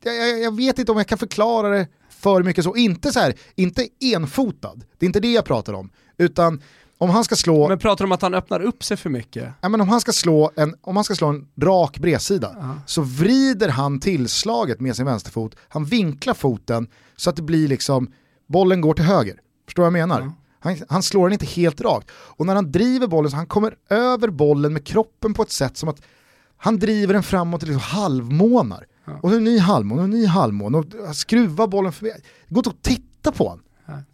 Jag, jag, jag, vet inte om jag kan förklara det för mycket så, inte så här, inte enfotad, det är inte det jag pratar om, utan om han ska slå... Men pratar du om att han öppnar upp sig för mycket? Ja, men om, han ska slå en, om han ska slå en rak bredsida uh -huh. så vrider han tillslaget med sin vänsterfot, han vinklar foten så att det blir liksom, bollen går till höger. Förstår vad jag menar? -huh. han, han, slår den inte helt rakt. Och när han driver bollen så han kommer över bollen med kroppen på ett sätt som att han driver den framåt och liksom halvmånar. -huh. Och en ny halvmån och en ny halvmån och skruvar bollen förbi. Det går inte att titta på honom.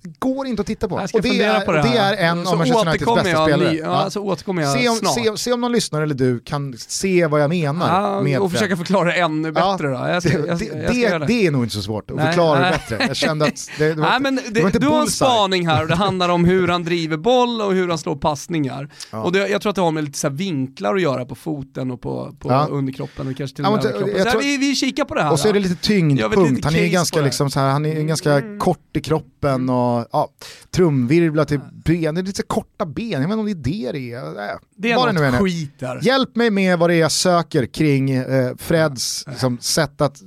Det går inte att titta på. Och det är, på det, det är en så av Manchester Uniteds bästa spelare. Ja, Så återkommer jag se om, snart. Se, se, om någon lyssnare eller du kan se vad jag menar. Ja, med och försöka förklara det ännu bättre ja, då. Jag ska, det, jag, jag det, det, det, är nog inte så svårt att nej, förklara nej. det bättre. Jag kände att det, det var, nej, men det, inte Du har en spaning här och det (laughs) handlar om hur han driver boll och hur han slår passningar. Ja. Och jag tror att det har med lite så vinklar att göra på foten och på, på ja. underkroppen och kanske till och med överkroppen. Vi, vi kikar på det här. Och så är det lite tyngdpunkt, han är ganska, liksom, så här, han är ganska mm. kort i kroppen och ja, trumvirvlar till ben, det är lite korta ben, jag vet inte om det är det det är. Äh, det är något nu skit där. Hjälp mig med vad det är jag söker kring eh, Freds liksom, sätt att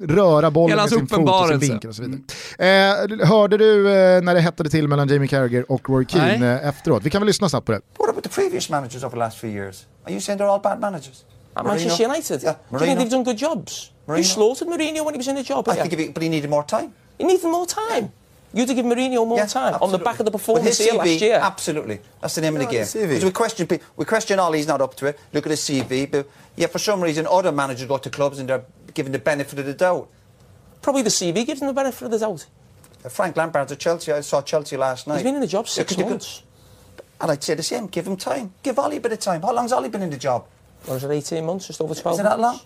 röra bollen med sin fot och sin vinkel och så vidare. Mm. Eh, hörde du eh, när det hettade till mellan Jamie Carragher och Roy Keane eh, efteråt? Vi kan väl lyssna snabbt på det. What about the previous managers over the last few years? Are you saying they're all bad managers? At Manchester United? Yeah. Do you think they've done good jobs? Marino? You slaughtered Mourinho when he was in the job. I think, he, but he needed more time. He needed more time. You to give Mourinho more yeah, time absolutely. on the back of the performance here CV, last year. Absolutely, that's the name of the game. Because we question we question all he's not up to it. Look at his CV, but yeah, for some reason other managers go to clubs and they're given the benefit of the doubt. Probably the CV gives them the benefit of the doubt. Uh, Frank Lampard's at Chelsea. I saw Chelsea last night. He's been in the job six yeah, months. And I'd say the same. Give him time. Give Ollie a bit of time. How long's Ollie been in the job? What is it, 18 months, just over 12 Is it that long?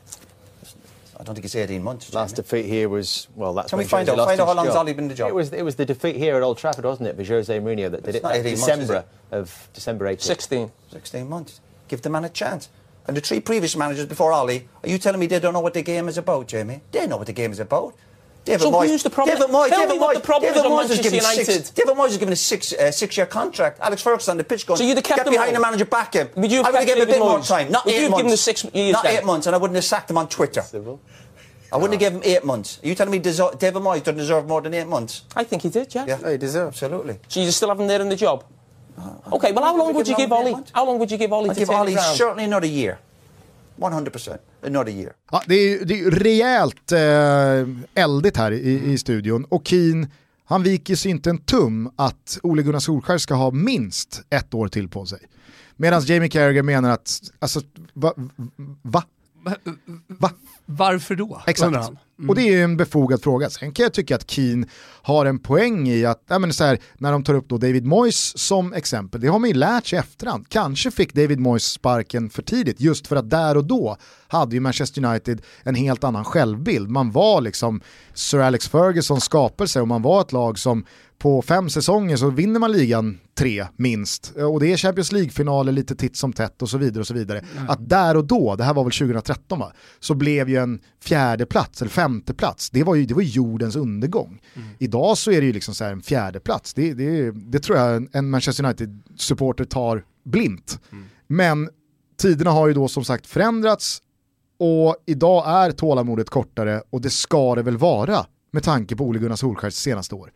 Months? I don't think it's 18 months. Last Jamie. defeat here was well. That's Can when we find Jose out- find out how long's job. Ollie been the job? It was it was the defeat here at Old Trafford, wasn't it, with Jose Mourinho that did It's it. not That 18 months, December it? of December 18. 16. 16 months. Give the man a chance. And the three previous managers before Ollie, are you telling me they don't know what the game is about, Jamie? They know what the game is about. David So Moyes, who's the problem? David Moyes, Tell David me what the problem David is Moyes Manchester given United. Six, David Moyes was given a six, uh, six-year contract. Alex Ferguson on the pitch going, So you'd have kept get behind on. the manager, back him. Would you have I would have kept given him a David bit more time. Not Would you eight have months. given him six years Not then? eight months, and I wouldn't have sacked him on Twitter. Civil. I wouldn't have given him eight months. Are you telling me deso- David Moyes doesn't deserve more than eight months? I think he did, yeah. Yeah, he deserves. Absolutely. So you still have him there in the job? Okay, well, how long would you give give Ollie? How long would you give Ollie to give turn Ollie it round? certainly another year. 100%. Another year. Ja, det är det är rejält eh, eldigt här i, i studion och Keen han viker sig inte en tum att Ole Gunnar Solskjaer ska ha minst ett år till på sig. Medan Jamie Carragher menar att, alltså, va? va? va? Varför då? Exakt. han. Och det är en befogad fråga. Sen kan jag tycka att Keen har en poäng i att, ja, men så här, när de tar upp då David Moyes som exempel, det har man ju lärt sig i efterhand. Kanske fick David Moyes sparken för tidigt, just för att där och då hade ju Manchester United en helt annan självbild. Man var liksom Sir Alex Fergusons skapelse och man var ett lag som på fem säsonger så vinner man ligan tre minst. Och det är Champions League-finaler lite titt som tätt och så vidare. och så vidare. Att där och då, det här var väl 2013 va, så blev ju en fjärde plats eller femte plats. det var ju, det var jordens undergång. Idag så är det ju liksom så en fjärde plats. Det, det, det tror jag en- Manchester United-supporter tar blint. Men tiderna har ju då som sagt förändrats och idag är tålamodet kortare och det ska det väl vara med tanke på Ole Gunnar Solskjaers senaste år.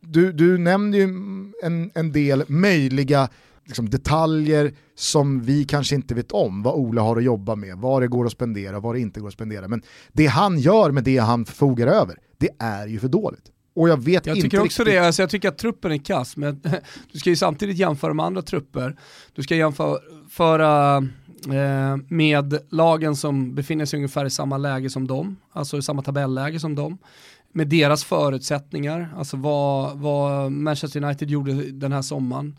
Du, du nämnde ju en, en del möjliga liksom, detaljer som vi kanske inte vet om, vad Ola har att jobba med, vad det går att spendera, vad det inte går att spendera. Men det han gör med det han förfogar över, det är ju för dåligt. Och jag vet Jag inte tycker också riktigt... det, alltså jag tycker att truppen är kass, men (laughs) du ska ju samtidigt jämföra med andra trupper. Du ska jämföra eh, med lagen som befinner sig ungefär i samma läge som dem, alltså i samma tabelläge som dem. Med deras förutsättningar, alltså vad, vad Manchester United gjorde den här sommaren.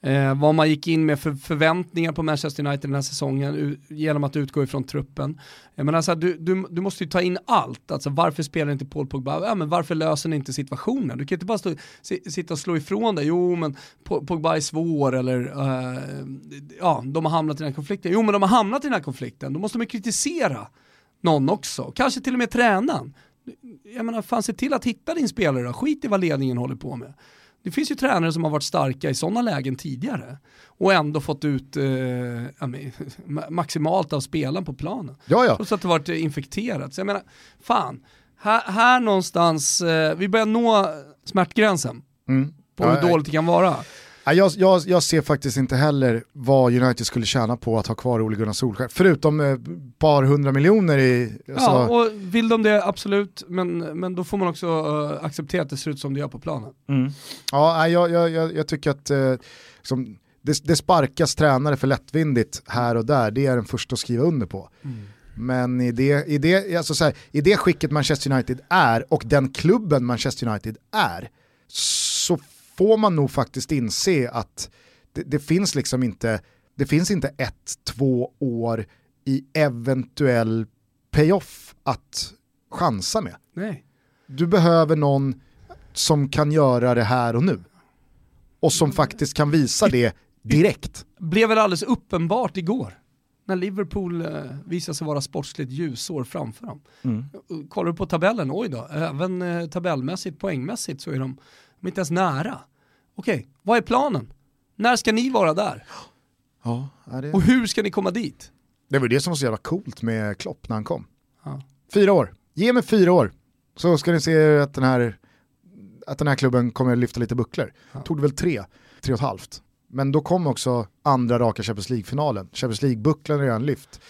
Eh, vad man gick in med för förväntningar på Manchester United den här säsongen genom att utgå ifrån truppen. Jag menar, så här, du, du, du måste ju ta in allt, alltså varför spelar inte Paul Pogba? Ja, men varför löser ni inte situationen? Du kan inte bara stå, sitta och slå ifrån dig, jo men Pogba är svår eller eh, ja, de har hamnat i den här konflikten. Jo men de har hamnat i den här konflikten, då måste man kritisera någon också, kanske till och med tränaren. Jag menar, fan se till att hitta din spelare då. skit i vad ledningen håller på med. Det finns ju tränare som har varit starka i sådana lägen tidigare och ändå fått ut eh, (laughs) maximalt av spelaren på planen. Ja, ja. Trots att det varit eh, infekterat. Så jag menar, fan, här, här någonstans, eh, vi börjar nå smärtgränsen Mm. på Ja, hur dåligt det kan vara. Ja, Jag, jag, jag ser faktiskt inte heller vad United skulle tjäna på att ha kvar Ole Gunnar Solskjaer. Förutom ett par hundra miljoner i... Alltså, Ja, och vill de det, absolut, men, men då får man också eh, acceptera att det ser ut som det gör på planen. ja, nej, jag, jag, jag, jag tycker att eh, liksom, det, det sparkas tränare för lättvindigt här och där, det är den första att skriva under på. Men i det, i, det, alltså så här, i det skicket Manchester United är och den klubben Manchester United är så får man nog faktiskt inse att det, det finns liksom inte, det finns inte ett, två år i eventuell payoff att chansa med. Nej. Du behöver någon som kan göra det här och nu. Och som faktiskt kan visa det direkt. Blev väl alldeles uppenbart igår. När Liverpool eh, visade sig vara sportsligt ljusår framför dem. Och Kollar du på tabellen, oj då, även eh, tabellmässigt, poängmässigt så är de, de är inte ens nära. Okej, vad är planen? När ska ni vara där? Ja, det... Och hur ska ni komma dit? det var det som var så jävla coolt med Klopp när han kom. Ja. Fyra år, ge mig fyra år så ska ni se att den här, att den här klubben kommer lyfta lite bucklor. Tog det väl tre, tre och ett halvt. Men då kom också andra raka Champions League-finalen. Champions League-bucklan är redan lyft.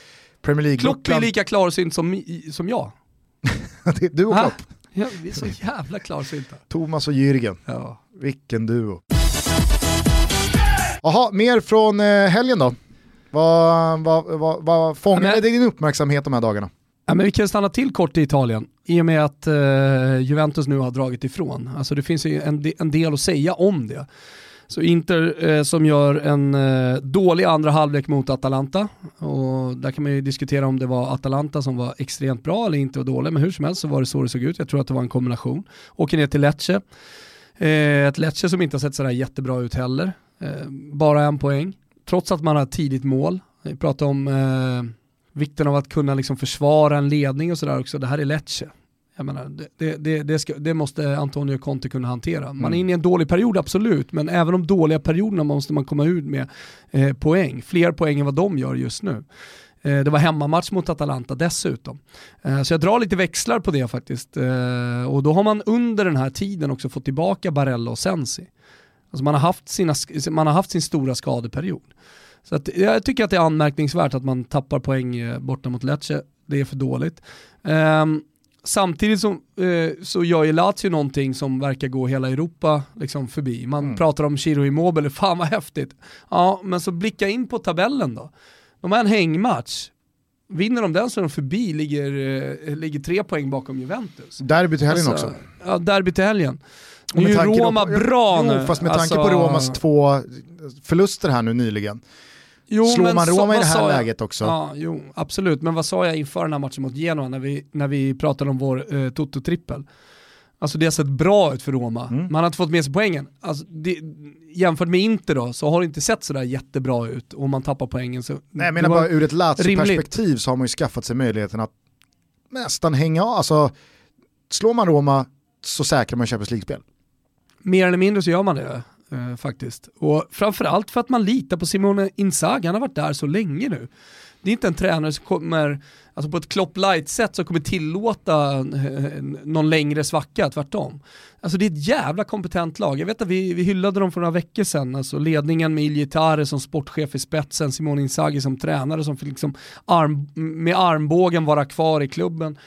Premier Klopp är League-bucklan, lika klarsynt som, som jag. (laughs) Du och? Klopp. (laughs) Ja, vi är så jävla klarsynta. Thomas och Jürgen. Ja. Vilken duo. Jaha, mer från eh, helgen då? Vad, vad, vad, vad fångade men- din uppmärksamhet de här dagarna? Ja, men vi kan stanna till kort i Italien i och med att eh, Juventus nu har dragit ifrån. Alltså det finns ju en, en del att säga om det. Så Inter eh, som gör en eh, dålig andra halvlek mot Atalanta. Och där kan man ju diskutera om det var Atalanta som var extremt bra eller inte var dålig, men hur som helst så var det så det såg ut. Jag tror att det var en kombination. Åker ner till Lecce. Eh, ett Lecce som inte har sett sådär jättebra ut heller. Eh, bara en poäng. Trots att man har tidigt mål. Vi pratar om eh, vikten av att kunna liksom försvara en ledning och sådär också. Det här är Lecce. Jag menar, det, det, det, ska, det, måste Antonio Conte kunna hantera. Man är mm. inne i en dålig period, absolut, men även de dåliga perioderna måste man komma ut med eh, poäng. Fler poäng än vad de gör just nu. Eh, det var hemmamatch mot Atalanta dessutom. Eh, så jag drar lite växlar på det faktiskt. Eh, och då har man under den här tiden också fått tillbaka Barella och Sensi. Alltså man, har haft sina, man har haft sin stora skadeperiod. Så att jag tycker att det är anmärkningsvärt att man tappar poäng borta mot Lecce. Det är för dåligt. Um, samtidigt så, eh, så gör ju Lazio någonting som verkar gå hela Europa liksom förbi. Man mm. pratar om Chiro Immobile, fan vad häftigt. Ja, men så blicka in på tabellen då. De har en hängmatch. Vinner de den så är de förbi, ligger, eh, ligger tre poäng bakom Juventus. Derby till helgen alltså, också. Ja, derby till helgen. Nu är ju Roma på, bra jo, nu. Fast med tanke alltså, på Romas två förluster här nu nyligen. Jo, Slår man Roma så, i det här läget också? Ja, jo, absolut. Men vad sa jag inför den här matchen mot Genoa när vi, när vi pratade om vår eh, Toto-trippel? Alltså det har sett bra ut för Roma. Mm. Man har inte fått med sig poängen. Alltså det, jämfört med Inter då, så har det inte sett sådär jättebra ut och man tappar poängen. Så Nej jag menar bara ur ett Lazio-perspektiv så har man ju skaffat sig möjligheten att nästan hänga av. Alltså, slår man Roma så säkrar man Champions League-spel. Mer eller mindre så gör man det eh, faktiskt. Och framförallt för att man litar på Simone Inzaghi, han har varit där så länge nu. Det är inte en tränare som kommer, alltså på ett Klopp light-sätt, som kommer tillåta eh, någon längre svacka, tvärtom. Alltså det är ett jävla kompetent lag. Jag vet att vi, vi hyllade dem för några veckor sedan, alltså ledningen med Iljitare som sportchef i spetsen, Simone Inzaghi som tränare som fick liksom arm, med armbågen vara kvar i klubben.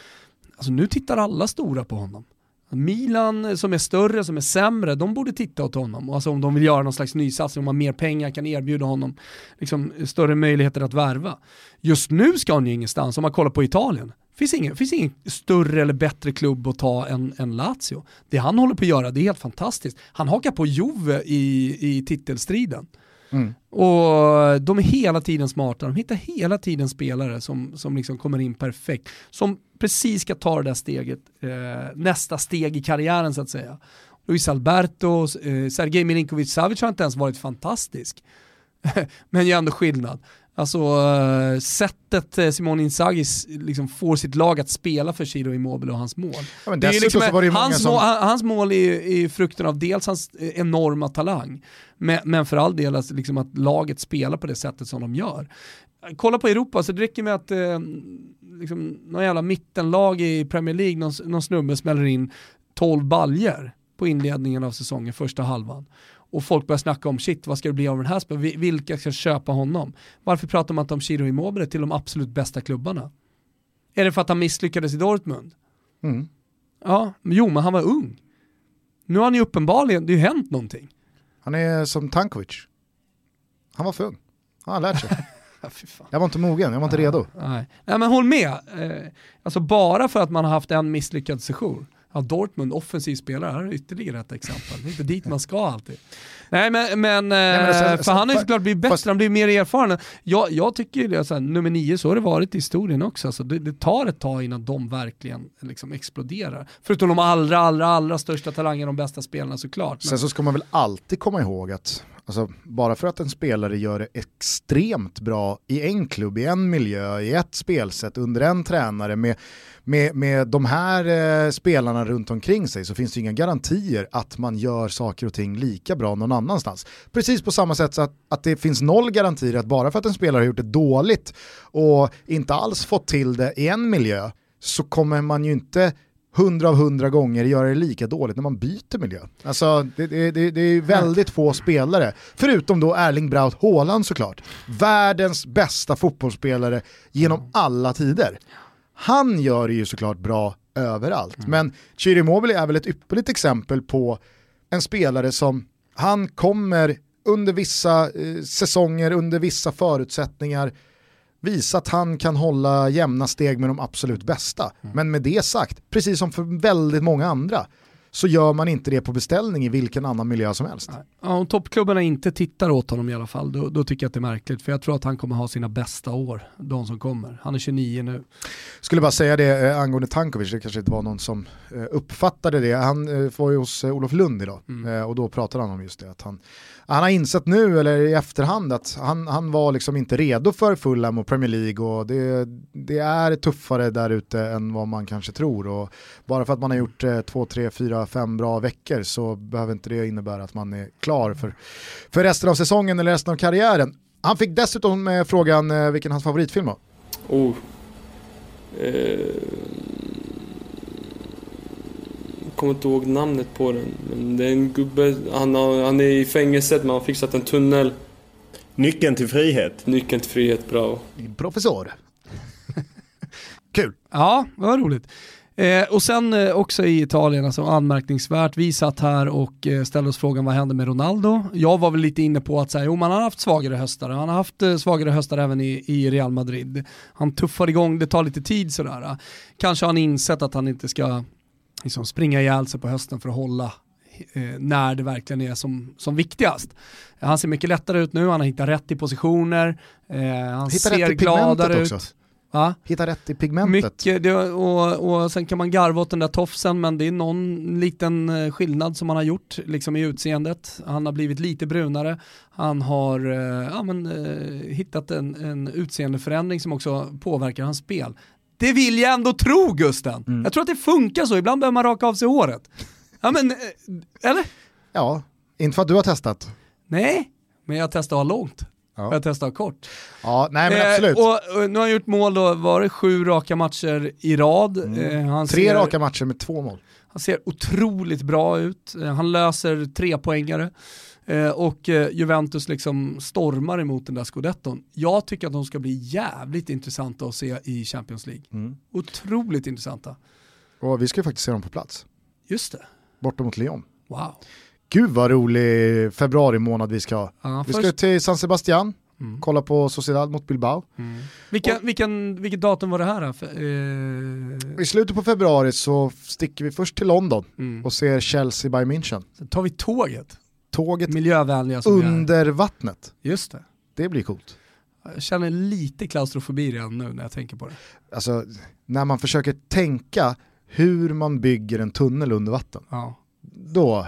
Alltså nu tittar alla stora på honom. Milan som är större, som är sämre, de borde titta åt honom. Alltså om de vill göra någon slags nysatsning, om man mer pengar kan erbjuda honom liksom, större möjligheter att värva. Just nu ska han ju ingenstans, om man kollar på Italien. Finns ingen, finns ingen större eller bättre klubb att ta än, än Lazio. Det han håller på att göra, det är helt fantastiskt. Han hakar på Juve i, i titelstriden. Mm. Och de är hela tiden smarta, de hittar hela tiden spelare som, som liksom kommer in perfekt. Som precis ska ta det där steget, eh, nästa steg i karriären så att säga. Luis Alberto, eh, Sergej Milinkovic Savic har inte ens varit fantastisk. (laughs) Men gör ändå skillnad. Alltså uh, sättet uh, Simone Inzaghi liksom får sitt lag att spela för Ciro Immobile och hans mål. Ja, det är liksom, det hans, som... mål, hans mål är, är frukten av dels hans enorma talang, men, men för all del alltså, liksom att laget spelar på det sättet som de gör. Kolla på Europa, så det räcker med att uh, liksom, någon jävla mittenlag i Premier League, någon, någon snubbe smäller in 12 baljer på inledningen av säsongen, första halvan och folk börjar snacka om shit, vad ska det bli av den här spelaren? Vilka ska köpa honom? Varför pratar man inte om Chiro Immobile till de absolut bästa klubbarna? Är det för att han misslyckades i Dortmund? Mm. Ja, jo men han var ung. Nu har han ju uppenbarligen, det har ju hänt någonting. Han är som Tankovic. Han var för ung. Han har lärt sig. (laughs) jag var inte mogen, jag var inte redo. Nej. nej men håll med. Eh, alltså bara för att man har haft en misslyckad session Ja, Dortmund, offensiv spelare, här är ytterligare ett exempel. Det är inte dit man ska alltid. Nej men, men, Nej, men alltså, för han har ju såklart blivit bättre, fast, han blir mer erfaren. Jag, jag tycker det, alltså, nummer nio, så har det varit i historien också. Alltså, det, det tar ett tag innan de verkligen liksom, exploderar. Förutom de allra, allra, allra största talangerna, de bästa spelarna såklart. Men... Sen så ska man väl alltid komma ihåg att Alltså, bara för att en spelare gör det extremt bra i en klubb, i en miljö, i ett spelsätt, under en tränare med med, med de här eh, spelarna runt omkring sig så finns det inga garantier att man gör saker och ting lika bra någon annanstans. Precis på samma sätt så att, att det finns noll garantier att bara för att en spelare har gjort det dåligt och inte alls fått till det i en miljö så kommer man ju inte hundra av hundra gånger göra det lika dåligt när man byter miljö. Alltså det, det, det, det är väldigt få spelare, förutom då Erling Braut Haaland såklart. Världens bästa fotbollsspelare genom alla tider. Han gör det ju såklart bra överallt, mm. men Chiri Immobile är väl ett ypperligt exempel på en spelare som han kommer under vissa eh, säsonger, under vissa förutsättningar visa att han kan hålla jämna steg med de absolut bästa. Mm. Men med det sagt, precis som för väldigt många andra, så gör man inte det på beställning i vilken annan miljö som helst. Ja, om toppklubbarna inte tittar åt honom i alla fall, då, då, tycker jag att det är märkligt. För jag tror att han kommer ha sina bästa år, de som kommer. Han är 29 nu. Skulle bara säga det eh, angående Tankovic, det kanske inte var någon som eh, uppfattade det. Han eh, var ju hos eh, Olof Lund idag Mm. eh, och då pratade han om just det. Att han, han har insett nu, eller i efterhand, att han, han var liksom inte redo för Fulham och Premier League och det, det är tuffare där ute än vad man kanske tror. Och bara för att man har gjort eh, två, tre, fyra, fem bra veckor så behöver inte det innebära att man är klar för, för resten av säsongen eller resten av karriären. Han fick dessutom eh, frågan eh, vilken hans favoritfilm var. Oh. Eh, kommer inte ihåg namnet på den. Men det är en gubbe, han, har, han är i fängelset men han har fixat en tunnel. Nyckeln till frihet. Nyckeln till frihet, bra. Professor. (laughs) Kul. Ja, var roligt. Eh, och sen eh, också i Italien, alltså anmärkningsvärt, vi satt här och eh, ställde oss frågan vad hände med Ronaldo? Jag var väl lite inne på att säga, jo man har haft svagare höstar, han har haft eh, svagare höstar även i, i Real Madrid. Han tuffar igång, det tar lite tid sådär. Kanske har han insett att han inte ska liksom, springa ihjäl sig på hösten för att hålla eh, när det verkligen är som, som viktigast. Han ser mycket lättare ut nu, han har hittat rätt i positioner, eh, han Hittar ser gladare ut. också. Va? Hitta rätt i pigmentet. Mycket, det, och, och sen kan man garva åt den där tofsen men det är någon liten eh, skillnad som han har gjort liksom i utseendet. Han har blivit lite brunare, han har eh, ja, men, hittat en, en utseendeförändring som också påverkar hans spel. Det vill jag ändå tro Gusten. Mm. Jag tror att det funkar så, ibland behöver man raka av sig håret. Ja men, eh, eller? Ja, inte för att du har testat. Nej, men jag testar långt. Ja. Jag testar kort. Ja, nej men Eh, absolut. och, och nu har han gjort mål då, var det sju raka matcher i rad. Eh, han Tre ser, raka matcher med två mål. Han ser otroligt bra ut, Eh, han löser tre poängare eh, och eh, Juventus liksom stormar emot den där scudetton. Jag tycker att de ska bli jävligt intressanta att se i Champions League. Mm. Otroligt intressanta. Och vi ska ju faktiskt se dem på plats. Just det. Borta mot Lyon. Wow. Gud vad rolig februari månad vi ska ha. Ja, vi först- ska till San Sebastian, Mm. kolla på Sociedad mot Bilbao. Vilken, vilken, vilket datum var det här? eh, I slutet på februari så sticker vi först till London Mm. och ser Chelsea by München. så tar vi tåget. Tåget Miljövänliga under vattnet. Just det. Det blir coolt. Jag känner lite klaustrofobi redan nu när jag tänker på det. Alltså, när man försöker tänka hur man bygger en tunnel under vatten, Ja. då,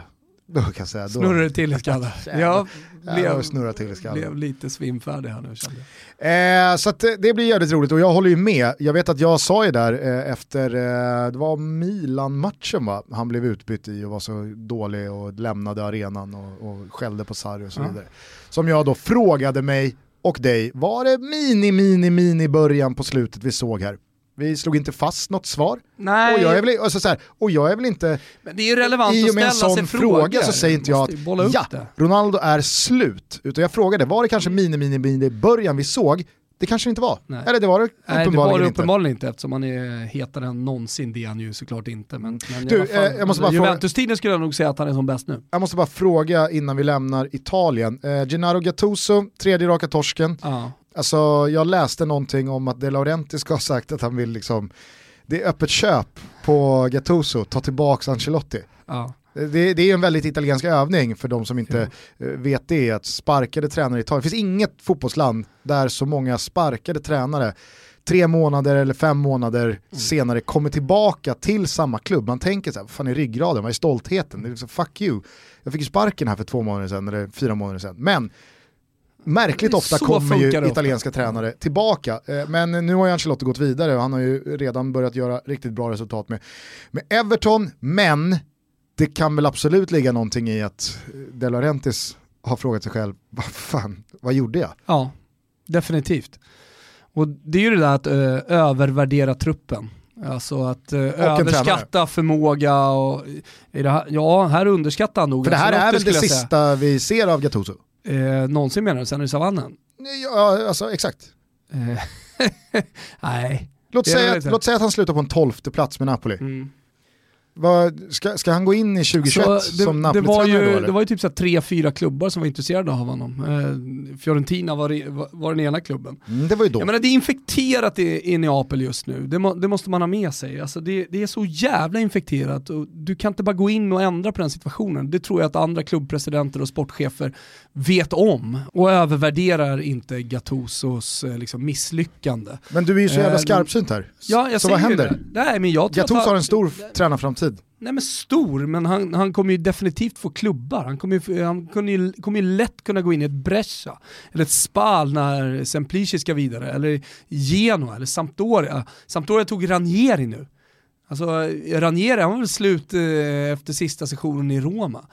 då kan jag säga... Då, Snurrar det till i skallen. (laughs) Jag Ja, blev, snurrar till i skallen. blev lite svimfärdig här nu kände jag. Eh, så att, eh, det blir jävligt roligt och jag håller ju med. Jag vet att jag sa ju där eh, efter, eh, det var Milan-matchen va, han blev utbytt i och var så dålig och lämnade arenan och, och skällde på Sarri och så Ja. vidare. Som jag då frågade mig och dig, var det mini, mini, mini början på slutet vi såg här? Vi slog inte fast något svar. Nej, Och jag, är väl, alltså så här, och jag är väl inte, men det är ju relevant i att och med en ställa sån fråga frågor. så säger inte jag att ja, det. Ronaldo är slut. Utan jag frågade, var det kanske mini, mini, mini början vi såg? Det kanske inte var. Nej. Eller det var det Nej, det uppenbarligen var det inte. uppenbarligen inte eftersom han är hetare än någonsin, det är han ju såklart inte. Men, men Du, fall, eh, jag måste bara Juventus-tiden skulle jag nog säga att han är som bäst nu. Jag måste bara fråga innan vi lämnar Italien. Eh, Gennaro Gattuso, tredje raka torsken. Ja. Alltså, jag läste någonting om att De Laurenti ska ha sagt att han vill liksom, det är öppet köp på Gattuso, ta tillbaka Ancelotti. Ja. Det, det är en väldigt italiensk övning för de som inte eh, vet det, att sparkade tränare i Italien, det finns inget fotbollsland där så många sparkade tränare tre månader eller fem månader senare kommer tillbaka till samma klubb. Man tänker så här, vad fan är ryggraden, vad är stoltheten? Det är liksom, fuck you. Jag fick ju sparken här för två månader sedan, eller fyra månader sedan. Men märkligt ofta kommer ju det ofta. italienska tränare tillbaka. Eh, Men nu har ju Ancelotti gått vidare och han har ju redan börjat göra riktigt bra resultat med, med Everton. Men det kan väl absolut ligga någonting i att De Laurentiis har frågat sig själv, (laughs) vad fan, vad gjorde jag? ja, definitivt. Och det är ju det där att ö, övervärdera truppen. Alltså att tränare. överskatta förmåga och här, ja, här underskattar han nog För det här är väl det sista vi ser av Gattuso? Eh, någonsin menar du, sen i savannen? Ja, alltså exakt. Eh, (laughs) Nej. Låt säga, att, låt säga att han slutar på en tolfte plats med Napoli. Mm. Vad, ska, ska han gå in i 2021 Så det, som det, var ju, då? eller? det var ju typ så tre, fyra klubbar som var intresserade av honom. Eh, Fiorentina var, var, var den ena klubben. Mm, det var ju då. Jag menar det är infekterat i, i Neapel just nu, det, må, det måste man ha med sig. Alltså det, det är så jävla infekterat och du kan inte bara gå in och ändra på den situationen. Det tror jag att andra klubbpresidenter och sportchefer vet om och övervärderar inte Gattusos eh, liksom, misslyckande. Men du är ju så jävla Eh, skarpsynt här. Ja, jag så vad händer? Det. Nej, men jag tror att Gattuso har en stor tränarframtid. Nej men stor, men han, han kommer ju definitivt få klubbar. Han kommer ju, han kommer ju, kommer ju lätt kunna gå in i ett Brescia, eller ett Spal när Semplici ska vidare, eller Genoa, eller Sampdoria. Sampdoria tog Ranieri nu. Alltså Ranieri, han var väl slut eh, efter sista sessionen i Roma.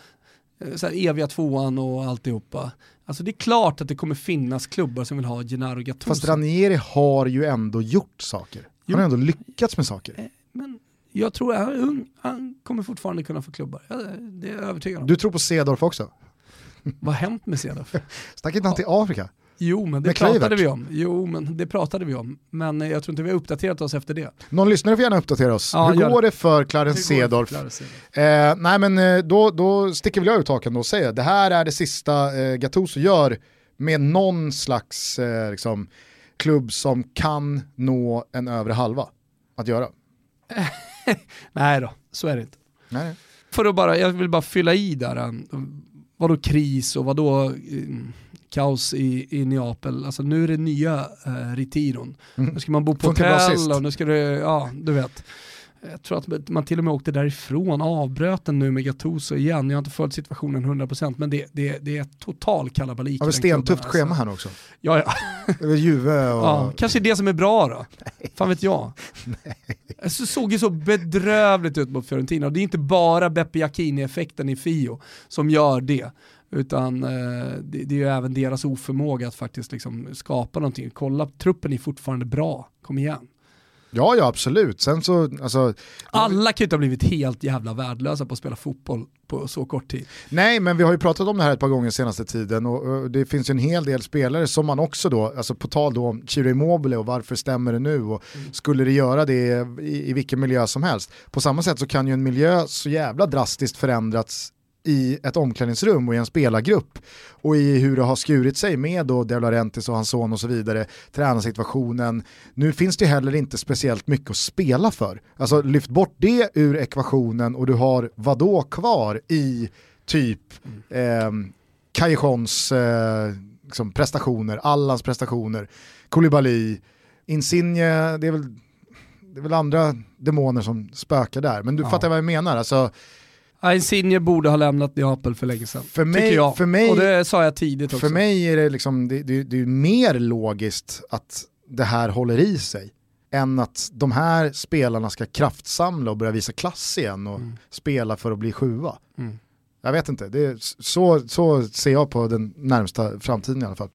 Eh, Så här, eviga tvåan och alltihopa. Alltså det är klart att det kommer finnas klubbar som vill ha Gennaro Gattuso. Fast Ranieri har ju ändå gjort saker. Han har ändå lyckats med saker. Men jag tror att han är ung, han kommer fortfarande kunna få klubbar. Ja, Det är jag övertygad om. Du tror på Cedorf också? (laughs) Vad har hänt med Cedorf? Stack inte han till Afrika? Jo men det Med pratade Kluivert? vi om. Jo men det pratade vi om. Men eh, jag tror inte vi har uppdaterat oss efter det. Någon lyssnare får gärna uppdatera oss. Ja, Hur går det. för Clarence Cedorf? Eh, nej men eh, då, då sticker väl jag ut hakan och säger det här är det sista eh, Gattuso gör med någon slags eh, liksom, klubb som kan nå en övre halva att göra. (laughs) (laughs) Nej då, så är det inte. Nej. För att bara, jag vill bara fylla i där. eh, Vadå kris och vadå eh, kaos i, i Neapel. Alltså nu är det nya eh, retiron. Nu ska man bo på Mm. Funkar hotell och nu ska det, ja du vet. Jag tror att man till och med åkte därifrån, avbröt den nu med Gattuso igen. Jag har inte följt situationen 100% men det, det, det är total kalabalik. Vi i den klubben, stentufft alltså. schema här också? Ja, ja. Det väl Juve och... Ja, kanske det som är bra då. Fan vet jag. Det så- såg ju så bedrövligt ut mot Fiorentina och det är inte bara Beppe Jacchini-effekten i Fio som gör det. Utan eh, det, det är ju även deras oförmåga att faktiskt liksom skapa någonting. Kolla, truppen är fortfarande bra. Kom igen. Ja, ja absolut. Sen så, alltså, Alla kan ju inte ha blivit helt jävla värdelösa på att spela fotboll på så kort tid. Nej, men vi har ju pratat om det här ett par gånger senaste tiden och, och det finns ju en hel del spelare som man också då, alltså på tal då om Chiro Immobile och varför stämmer det nu och skulle det göra det i, i vilken miljö som helst. På samma sätt så kan ju en miljö så jävla drastiskt förändrats i ett omklädningsrum och i en spelargrupp och i hur det har skurit sig med då De Laurentiis och hans son och så vidare, tränarsituationen. Nu finns det heller inte speciellt mycket att spela för. Alltså lyft bort det ur ekvationen och du har vadå kvar i typ eh, Callejons eh, liksom prestationer, Allans prestationer, Koulibaly, Insigne, det är väl det är väl andra demoner som spökar där, men du Ja. fattar vad jag menar. Alltså, Insigne borde ha lämnat Neapel för länge sedan. För mig- tycker jag. för mig- och det sa jag tidigt också. För mig är det, liksom, det, det, det är mer logiskt att det här håller i sig än att de här spelarna ska kraftsamla och börja visa klass igen och spela för att bli sjua. Mm. Jag vet inte, det är, så, så ser jag på den närmsta framtiden i alla fall.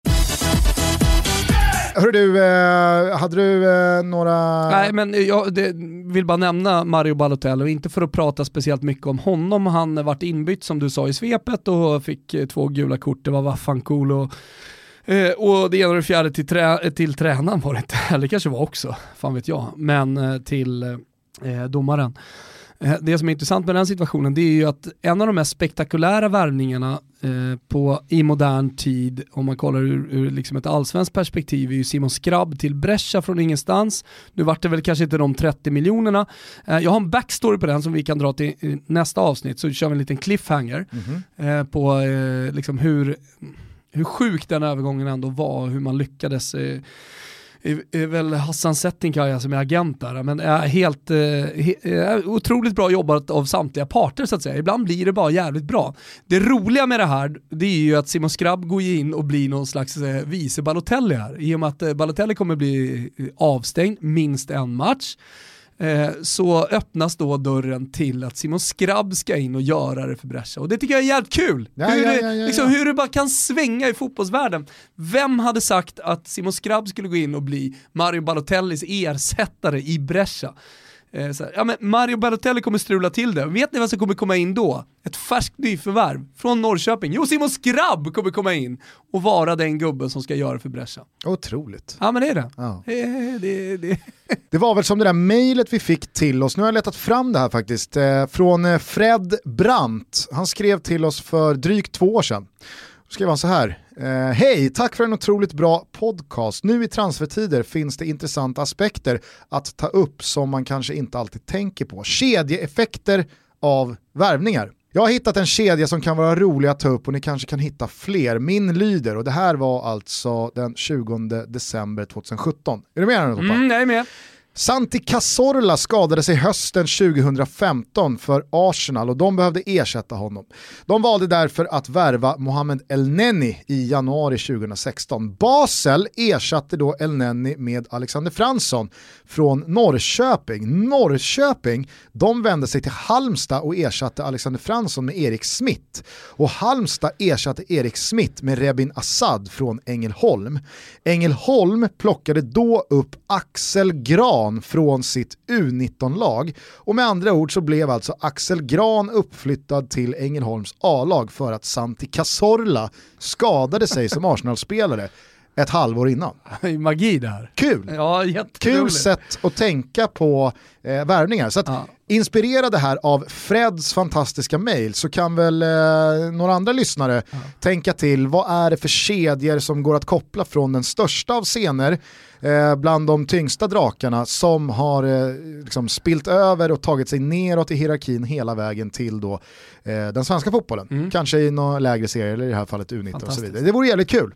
Hörru du, eh, hade du eh, några... Nej men jag det, vill bara nämna Mario Balotelli och inte för att prata speciellt mycket om honom. Han vart inbytt som du sa i svepet och fick eh, två gula kort. Det var Vaffankulo och, eh, och det ena och det fjärde till, trä, till tränaren var det inte. (laughs) Eller kanske var också, fan vet jag. Men eh, till eh, domaren. Eh, Det som är intressant med den situationen det är ju att en av de mest spektakulära värvningarna eh, på, i modern tid, om man kollar ur, ur liksom ett allsvenskt perspektiv, är ju Simon Skrabb till Brescia från ingenstans. Nu vart det väl kanske inte de 30 miljonerna. Eh, jag har en backstory på den som vi kan dra till i nästa avsnitt, så kör vi en liten cliffhanger eh, på eh, liksom hur, hur sjuk den övergången ändå var, hur man lyckades eh, är, är väl Hassan Settinkaya som är agent där, men är helt, eh, he, är otroligt bra jobbat av samtliga parter så att säga. Ibland blir det bara jävligt bra. Det roliga med det här, det är ju att Simon Skrabb går in och blir någon slags eh, vice Balotelli här. I och med att eh, Balotelli kommer bli avstängd minst en match eh, så öppnas då dörren till att Simon Skrabb ska in och göra det för Brescia. Och det tycker jag är jävligt kul. Ja, hur, ja, det, ja, ja, liksom, hur det bara kan svänga i fotbollsvärlden. Vem hade sagt att Simon Skrabb skulle gå in och bli Mario Balotellis ersättare i Brescia? Eh, här, ja, men Mario Balotelli kommer strula till det. Vet ni vad som kommer komma in då? Ett färskt nyförvärv från Norrköping. Jo, Simon Skrabb kommer komma in och vara den gubben som ska göra för Brescia. Otroligt. Ja men det är det. Ja. Eh, det, det. (laughs) Det var väl som det där mejlet vi fick till oss, nu har jag letat fram det här faktiskt, eh, från Fred Brandt. Han skrev till oss för drygt två år sedan. Då skrev han så här, eh, hej, tack för en otroligt bra podcast. Nu i transfertider finns det intressanta aspekter att ta upp som man kanske inte alltid tänker på. Kedjeeffekter av värvningar. Jag har hittat en kedja som kan vara rolig att ta upp och ni kanske kan hitta fler. Min lyder och det här var alltså den 20 december 2017. Är du med här nu Toppa? Mm, jag är med. Santi Cazorla skadade sig hösten 2015 för Arsenal och de behövde ersätta honom. De valde därför att värva Mohamed El-Neni i januari 2016. Basel ersatte då El-Neni med Alexander Fransson från Norrköping. Norrköping, de vände sig till Halmstad och ersatte Alexander Fransson med Erik Smith. Och Halmstad ersatte Erik Smith med Rebin Assad från Ängelholm. Ängelholm plockade då upp Axel Gran från sitt U19-lag och med andra ord så blev alltså Axel Gran uppflyttad till Ängelholms A-lag för att Santi Cazorla skadade sig som (laughs) Arsenal-spelare ett halvår innan. Magi där. Kul! Ja, Kul sätt att tänka på eh, värvningar. Så att, Ja. Inspirerade här av Freds fantastiska mail så kan väl eh, några andra lyssnare tänka till vad är det för kedjor som går att koppla från den största av scener eh, bland de tyngsta drakarna som har eh, liksom spilt över och tagit sig neråt i hierarkin hela vägen till då, eh, den svenska fotbollen. Kanske i någon lägre serie eller i det här fallet U19 och så vidare. Det vore jävligt kul.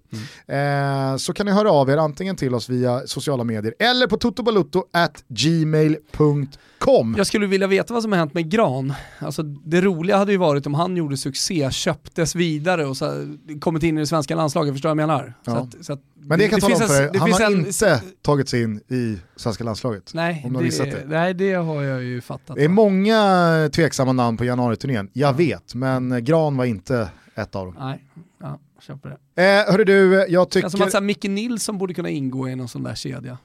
Eh, så kan ni höra av er antingen till oss via sociala medier eller på totobalutto@gmail.com. Jag skulle vilja veta vad som har hänt med Gran. Alltså, det roliga hade ju varit om han gjorde succé, köptes vidare och så kommit in i det svenska landslaget, förstår du vad jag menar? Så Ja. att, så att, Men det kan jag finns tala om för er, han har en- inte tagit sig in i svenska landslaget. Nej om missat det. nej, det har jag ju fattat. Det är många tveksamma namn på januariturnén, jag vet, men Gran var inte ett av dem. Nej, ja, på det. Eh, hörru du, jag Det tycker... känns som att Micke Nilsson borde kunna ingå i någon sån där kedja.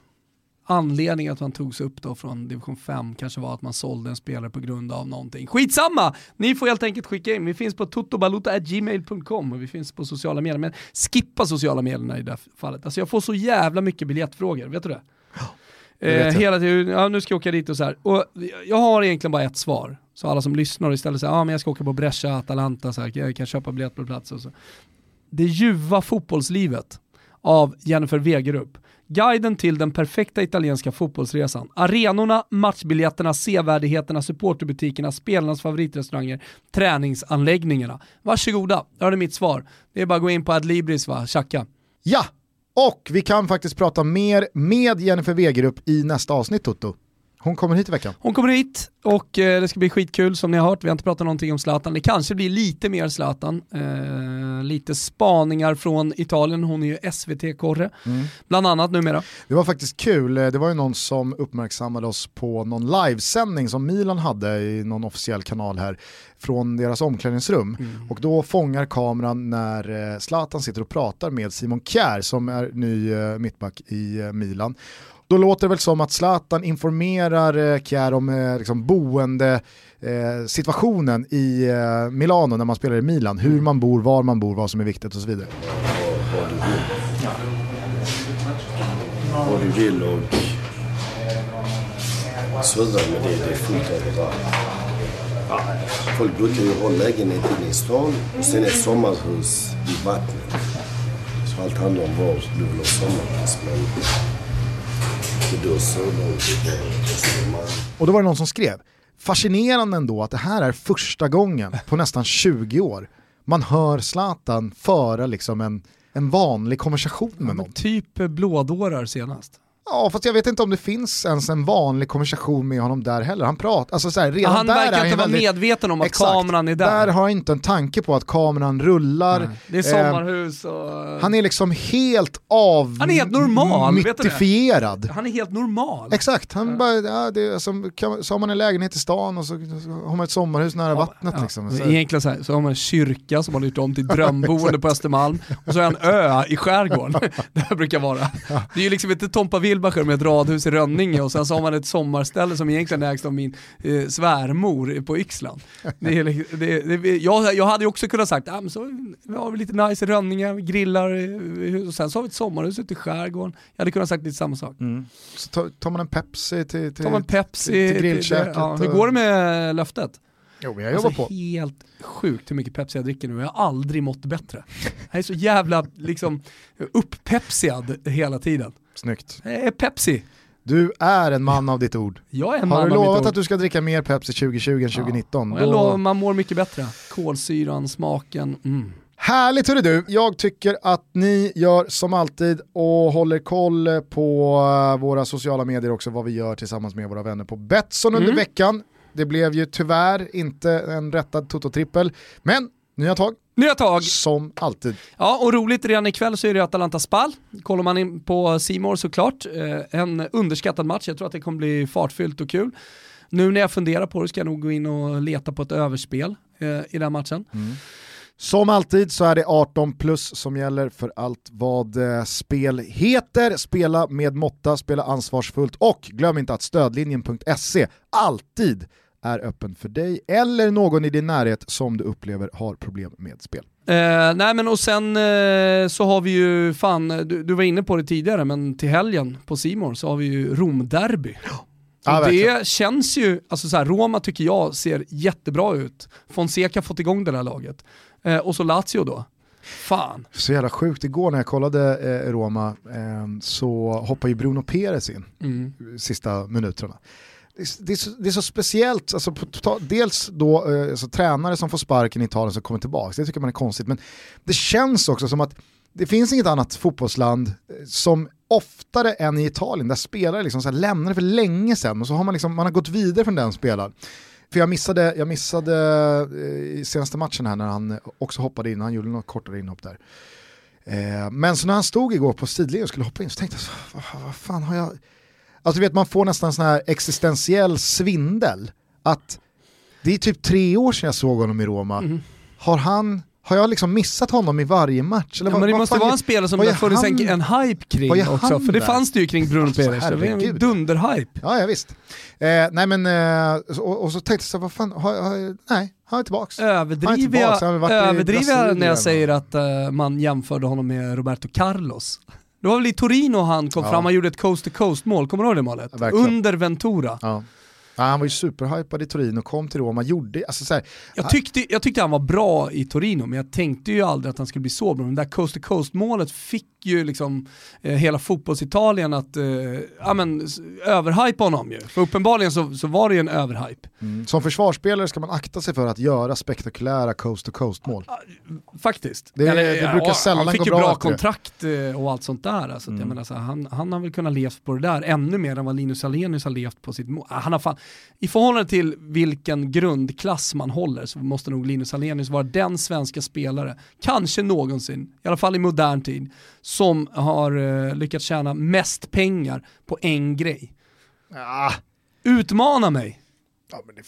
Anledningen att han togs upp då från division 5 kanske var att man sålde en spelare på grund av någonting. Skitsamma! Ni får helt enkelt skicka in. Vi finns på totobalota.gmail.com och vi finns på sociala medier. Men skippa sociala medierna i det här fallet. Alltså jag får så jävla mycket biljettfrågor, vet du det? Eh, hela tiden, ja nu ska jag åka dit och så här. Och jag har egentligen bara ett svar. Så alla som lyssnar istället säger, ja ah, men jag ska åka på Brescia, Atalanta, så här, jag kan köpa biljett på plats och så. Det ljuva fotbollslivet av Jennifer Wegerup. Guiden till den perfekta italienska fotbollsresan. Arenorna, matchbiljetterna, sevärdheterna, supporterbutikerna, spelarnas favoritrestauranger, träningsanläggningarna. Varsågoda, där har ni mitt svar. Det är bara att gå in på Adlibris va, tjacka. Ja, och vi kan faktiskt prata mer med Jennifer Wegerup i nästa avsnitt Toto. Hon kommer hit i veckan. Hon kommer hit och eh, det ska bli skitkul som ni har hört. Vi har inte pratat någonting om Zlatan. Det kanske blir lite mer Zlatan. Eh, lite spaningar från Italien. Hon är ju SVT-korre. Bland annat numera. Det var faktiskt kul, det var ju någon som uppmärksammade oss på någon livesändning som Milan hade i någon officiell kanal här från deras omklädningsrum. Och då fångar kameran när eh, Zlatan sitter och pratar med Simon Kjär som är ny eh, mittback i eh, Milan. Då låter det väl som att Zlatan informerar eh, Kjär om eh, liksom boende eh, situationen i eh, Milano när man spelar i Milan. Hur man bor, var man bor, vad som är viktigt och så vidare. Vad du vill och surra med det. Det är fullt överallt. Folk brukar ju ha lägenhet inne i stan och sen ett sommarhus i vattnet. Så allt handlar om var du vill ha sommarhus. Men det dör så långt ifrån Östermalm. Och då var det någon som skrev, fascinerande ändå att det här är första gången på nästan 20 år man hör Zlatan föra liksom en, en vanlig konversation med någon. Typ eh, blådårar senast. Ja, fast jag vet inte om det finns ens en vanlig konversation med honom där heller. Han pratar, alltså så här, redan han där verkar är inte vara väldigt- medveten om att Exakt. kameran är där. Där har jag inte en tanke på att kameran rullar. Det är Eh, sommarhus och... han är liksom helt av... Han är helt normal, mytifierad. Han är helt normal. Exakt, han bara, ja, det är som, kan, så har man en lägenhet i stan och så, så har man ett sommarhus nära vattnet. Liksom. Så, Egentligen så, här, så har man en kyrka som man har gjort om till drömboende på Östermalm och så jag en ö i skärgården. (laughs) det brukar vara. Det är ju liksom inte Tompa Wilbacher med ett radhus i Rönninge och sen så har man ett sommarställe som egentligen ägs av min eh, svärmor på Yxland. Det är, li- det, det, jag, jag hade ju också kunnat sagt, ah, men så vi har lite nice i Rönninge, vi grillar eh, och sen så har vi ett sommarhus ute i skärgården. Jag hade kunnat sagt lite samma sak. Så tar, man en Pepsi till, till, man Pepsi, till, till grillköket. ja, hur går det med löftet? Jo, men jag jobbar Alltså på. helt sjukt hur mycket Pepsi jag dricker nu, jag har aldrig mått bättre. Jag är så jävla liksom upppepsiad hela tiden. Snyggt. Är Pepsi. Du är en man av ditt ord. Jag är en Har man du av mitt lovat att du ska dricka mer Pepsi 2020 än 2019? Och jag då- lovar, man mår mycket bättre. Kolsyran, smaken, mm. Härligt hörru du, jag tycker att ni gör som alltid och håller koll på eh, våra sociala medier också, vad vi gör tillsammans med våra vänner på Betsson under Mm. veckan. Det blev ju tyvärr inte en rättad Toto-trippel, men nya tag Nya tag. som alltid. Ja, och roligt redan ikväll så är det Atalanta Spal. Kollar man in på Simor såklart. Eh, en underskattad match, jag tror att det kommer bli fartfyllt och kul. Nu när jag funderar på det ska jag nog gå in och leta på ett överspel eh, i den matchen. Som alltid så är det 18 plus som gäller för allt vad eh, spel heter. Spela med måtta, spela ansvarsfullt och glöm inte att stödlinjen.se alltid är öppen för dig eller någon i din närhet som du upplever har problem med spel. Eh, nej men och sen eh, så har vi ju, fan, du, du var inne på det tidigare, men till helgen på Simor så har vi ju Romderby. Ja, verkligen. det känns ju, alltså så här, Roma tycker jag ser jättebra ut. Fonseca har fått igång det här laget. Eh, och så Lazio då. Fan. Så jävla sjukt, igår när jag kollade eh, Roma eh, så hoppar ju Bruno Perez in Mm. sista minuterna. Det är, det, är så, det är så speciellt, alltså, på, dels då eh, alltså, tränare som får sparken i Italien som kommer tillbaka, det tycker man är konstigt, men det känns också som att det finns inget annat fotbollsland eh, som oftare än i Italien där spelare liksom så här lämnade för länge sedan och så har man, liksom, man har gått vidare från den spelaren. För jag missade, jag missade eh, i senaste matchen här när han också hoppade in, han gjorde något kortare inhopp där. Eh, men så när han stod igår på sidlinjen och skulle hoppa in så tänkte jag, vad, vad fan har jag... Alltså vet man får nästan sån här existentiell svindel. Att det är typ tre år sedan jag såg honom i Roma. Har han, har jag liksom missat honom i varje match? Eller Ja, vad- men det vad måste vara en spelare som det funnits en, han? en hype kring också. För det fanns det ju kring Bruno Alltså, Perez. En dunderhype. Ja, ja visst. Eh, nej men, eh, och, och så tänkte jag så vad fan, har, har, nej, han är tillbaks. Överdriver jag, jag när jag säger att eh, man jämförde honom med Roberto Carlos? Det var väl i Torino han kom Ja. fram, han gjorde ett coast to coast mål, kommer du ihåg det målet? Ja. Under Ventura. Ja. Ja, han var ju superhypad i Torino, kom till Roma, gjorde, alltså så här, Jag tyckte, jag tyckte han var bra i Torino, men jag tänkte ju aldrig att han skulle bli så bra. Men det där coast to coast målet fick ju liksom eh, hela fotbollsitalien att eh, ja, men, överhypa honom ju. För uppenbarligen så, så var det ju en överhype. mm, som försvarsspelare ska man akta sig för att göra spektakulära coast to coast mål. Faktiskt. Det- det brukar sällan Han fick gå ju bra bra kontrakt eh, och allt sånt där. Alltså, Mm. jag menar, så här, han, han har väl kunnat levt på det där ännu mer än vad Linus Alenius har levt på sitt mål. Han har fan, I förhållande till vilken grundklass man håller så måste nog Linus Alenius vara den svenska spelare, kanske någonsin, i alla fall i modern tid, som har eh, lyckats tjäna mest pengar på en grej. Ah, Utmana mig! ja, det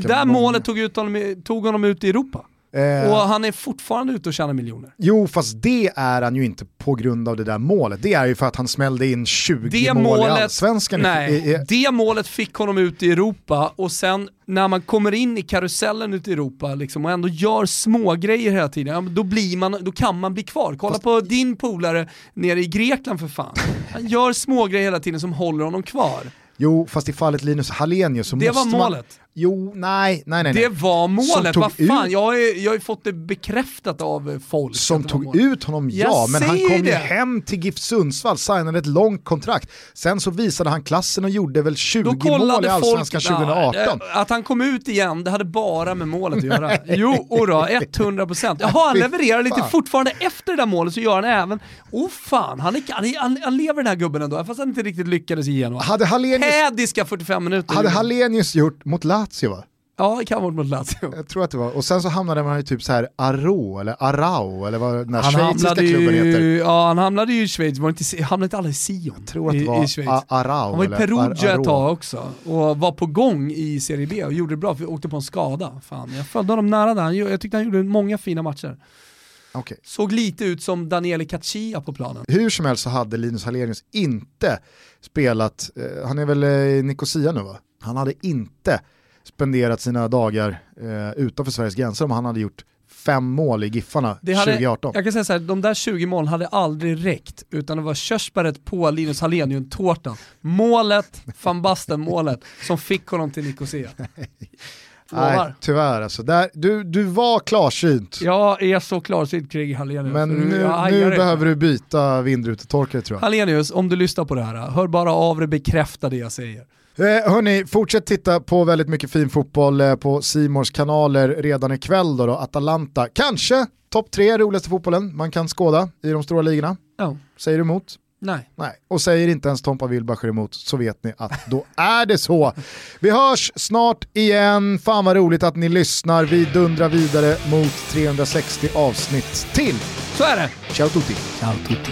Det där många. målet tog, ut honom, tog honom ut i Europa. Eh, Och han är fortfarande ute och tjänar miljoner. Jo, fast det är han ju inte på grund av det där målet. Det är ju för att han smällde in 20 det mål i målet, allsvenskan. i- nej, i, i, det målet fick honom ut i Europa och sen när man kommer in i karusellen ute i Europa liksom, och ändå gör små grejer hela tiden, då, blir man, då kan man bli kvar. Kolla på din polare nere i Grekland för fan. Han gör små grejer hela tiden som håller honom kvar. jo, fast i fallet Linus Hallenius så Det måste var man... målet. Jo, nej, nej, nej. Det var målet, vad fan, ut- jag har ju jag har ju fått det bekräftat av eh, folk. Som tog ut honom, ja, Jag men han kom ju det. hem till GIF Sundsvall, signade ett långt kontrakt. Sen så visade han klassen och gjorde väl 20 Då mål i Allsvenskan folk, 2018. Ja, att han kom ut igen, det hade bara med målet att göra. (laughs) jo, då, 100%. Jaha, han levererar lite fan. fortfarande efter det där målet så gör han även, oh fan, han, är, han, är, han, han lever den här gubben ändå, fast han inte riktigt lyckades igenom. Hade Hallenius, Hädiska 45 minuter. hade Hallenius gjort mot Lazio va? Ja, det kan vara mot Lazio. Jag tror att det var. Och sen så hamnade man i typ så här Aro eller Arau eller vad den här Han schweiziska klubben heter. ju, ja, han hamnade ju i Schweiz, var inte, hamnade inte alla i Sion? Jag tror att i, det var i? A- Arau. Han var i Perugia ett tag också och var på gång i Serie B och gjorde det bra för åkte på en skada. Fan, jag följde honom nära där, jag tyckte han gjorde många fina matcher. Okay. Såg lite ut som Daniele Caccia på planen. Hur som helst så hade Linus Hallenius inte spelat, eh, han är väl i Nicosia nu va? Han hade inte spenderat sina dagar eh, utanför Sveriges gränser om han hade gjort fem mål i Giffarna det hade, 2018. Jag kan säga så här, de där 20 målen hade aldrig räckt, utan det var körsbäret på Linus Hallenius-tårtan. Målet, van Basten-målet, som fick honom till Nicosia. (laughs) Nej, tyvärr alltså. Där, du, du var klarsynt. Jag är så klarsynt kring Hallenius. Men nu, nu behöver du byta vindrutetorkare tror jag. Hallenius, om du lyssnar på det här, hör bara av dig, bekräfta det jag säger. Eh, hörni, fortsätt titta på väldigt mycket fin fotboll eh, på Simors kanaler redan ikväll då, då Atalanta. Kanske topp tre roligaste fotbollen man kan skåda i de stora ligorna. Ja. Säger du emot? Nej. Nej. Och säger inte ens Tompa Wilbacher emot så vet ni att då är det så. Vi hörs snart igen. Fan vad roligt att ni lyssnar. Vi dundrar vidare mot 360 avsnitt till. Så är det. Ciao tutti. Ciao tutti.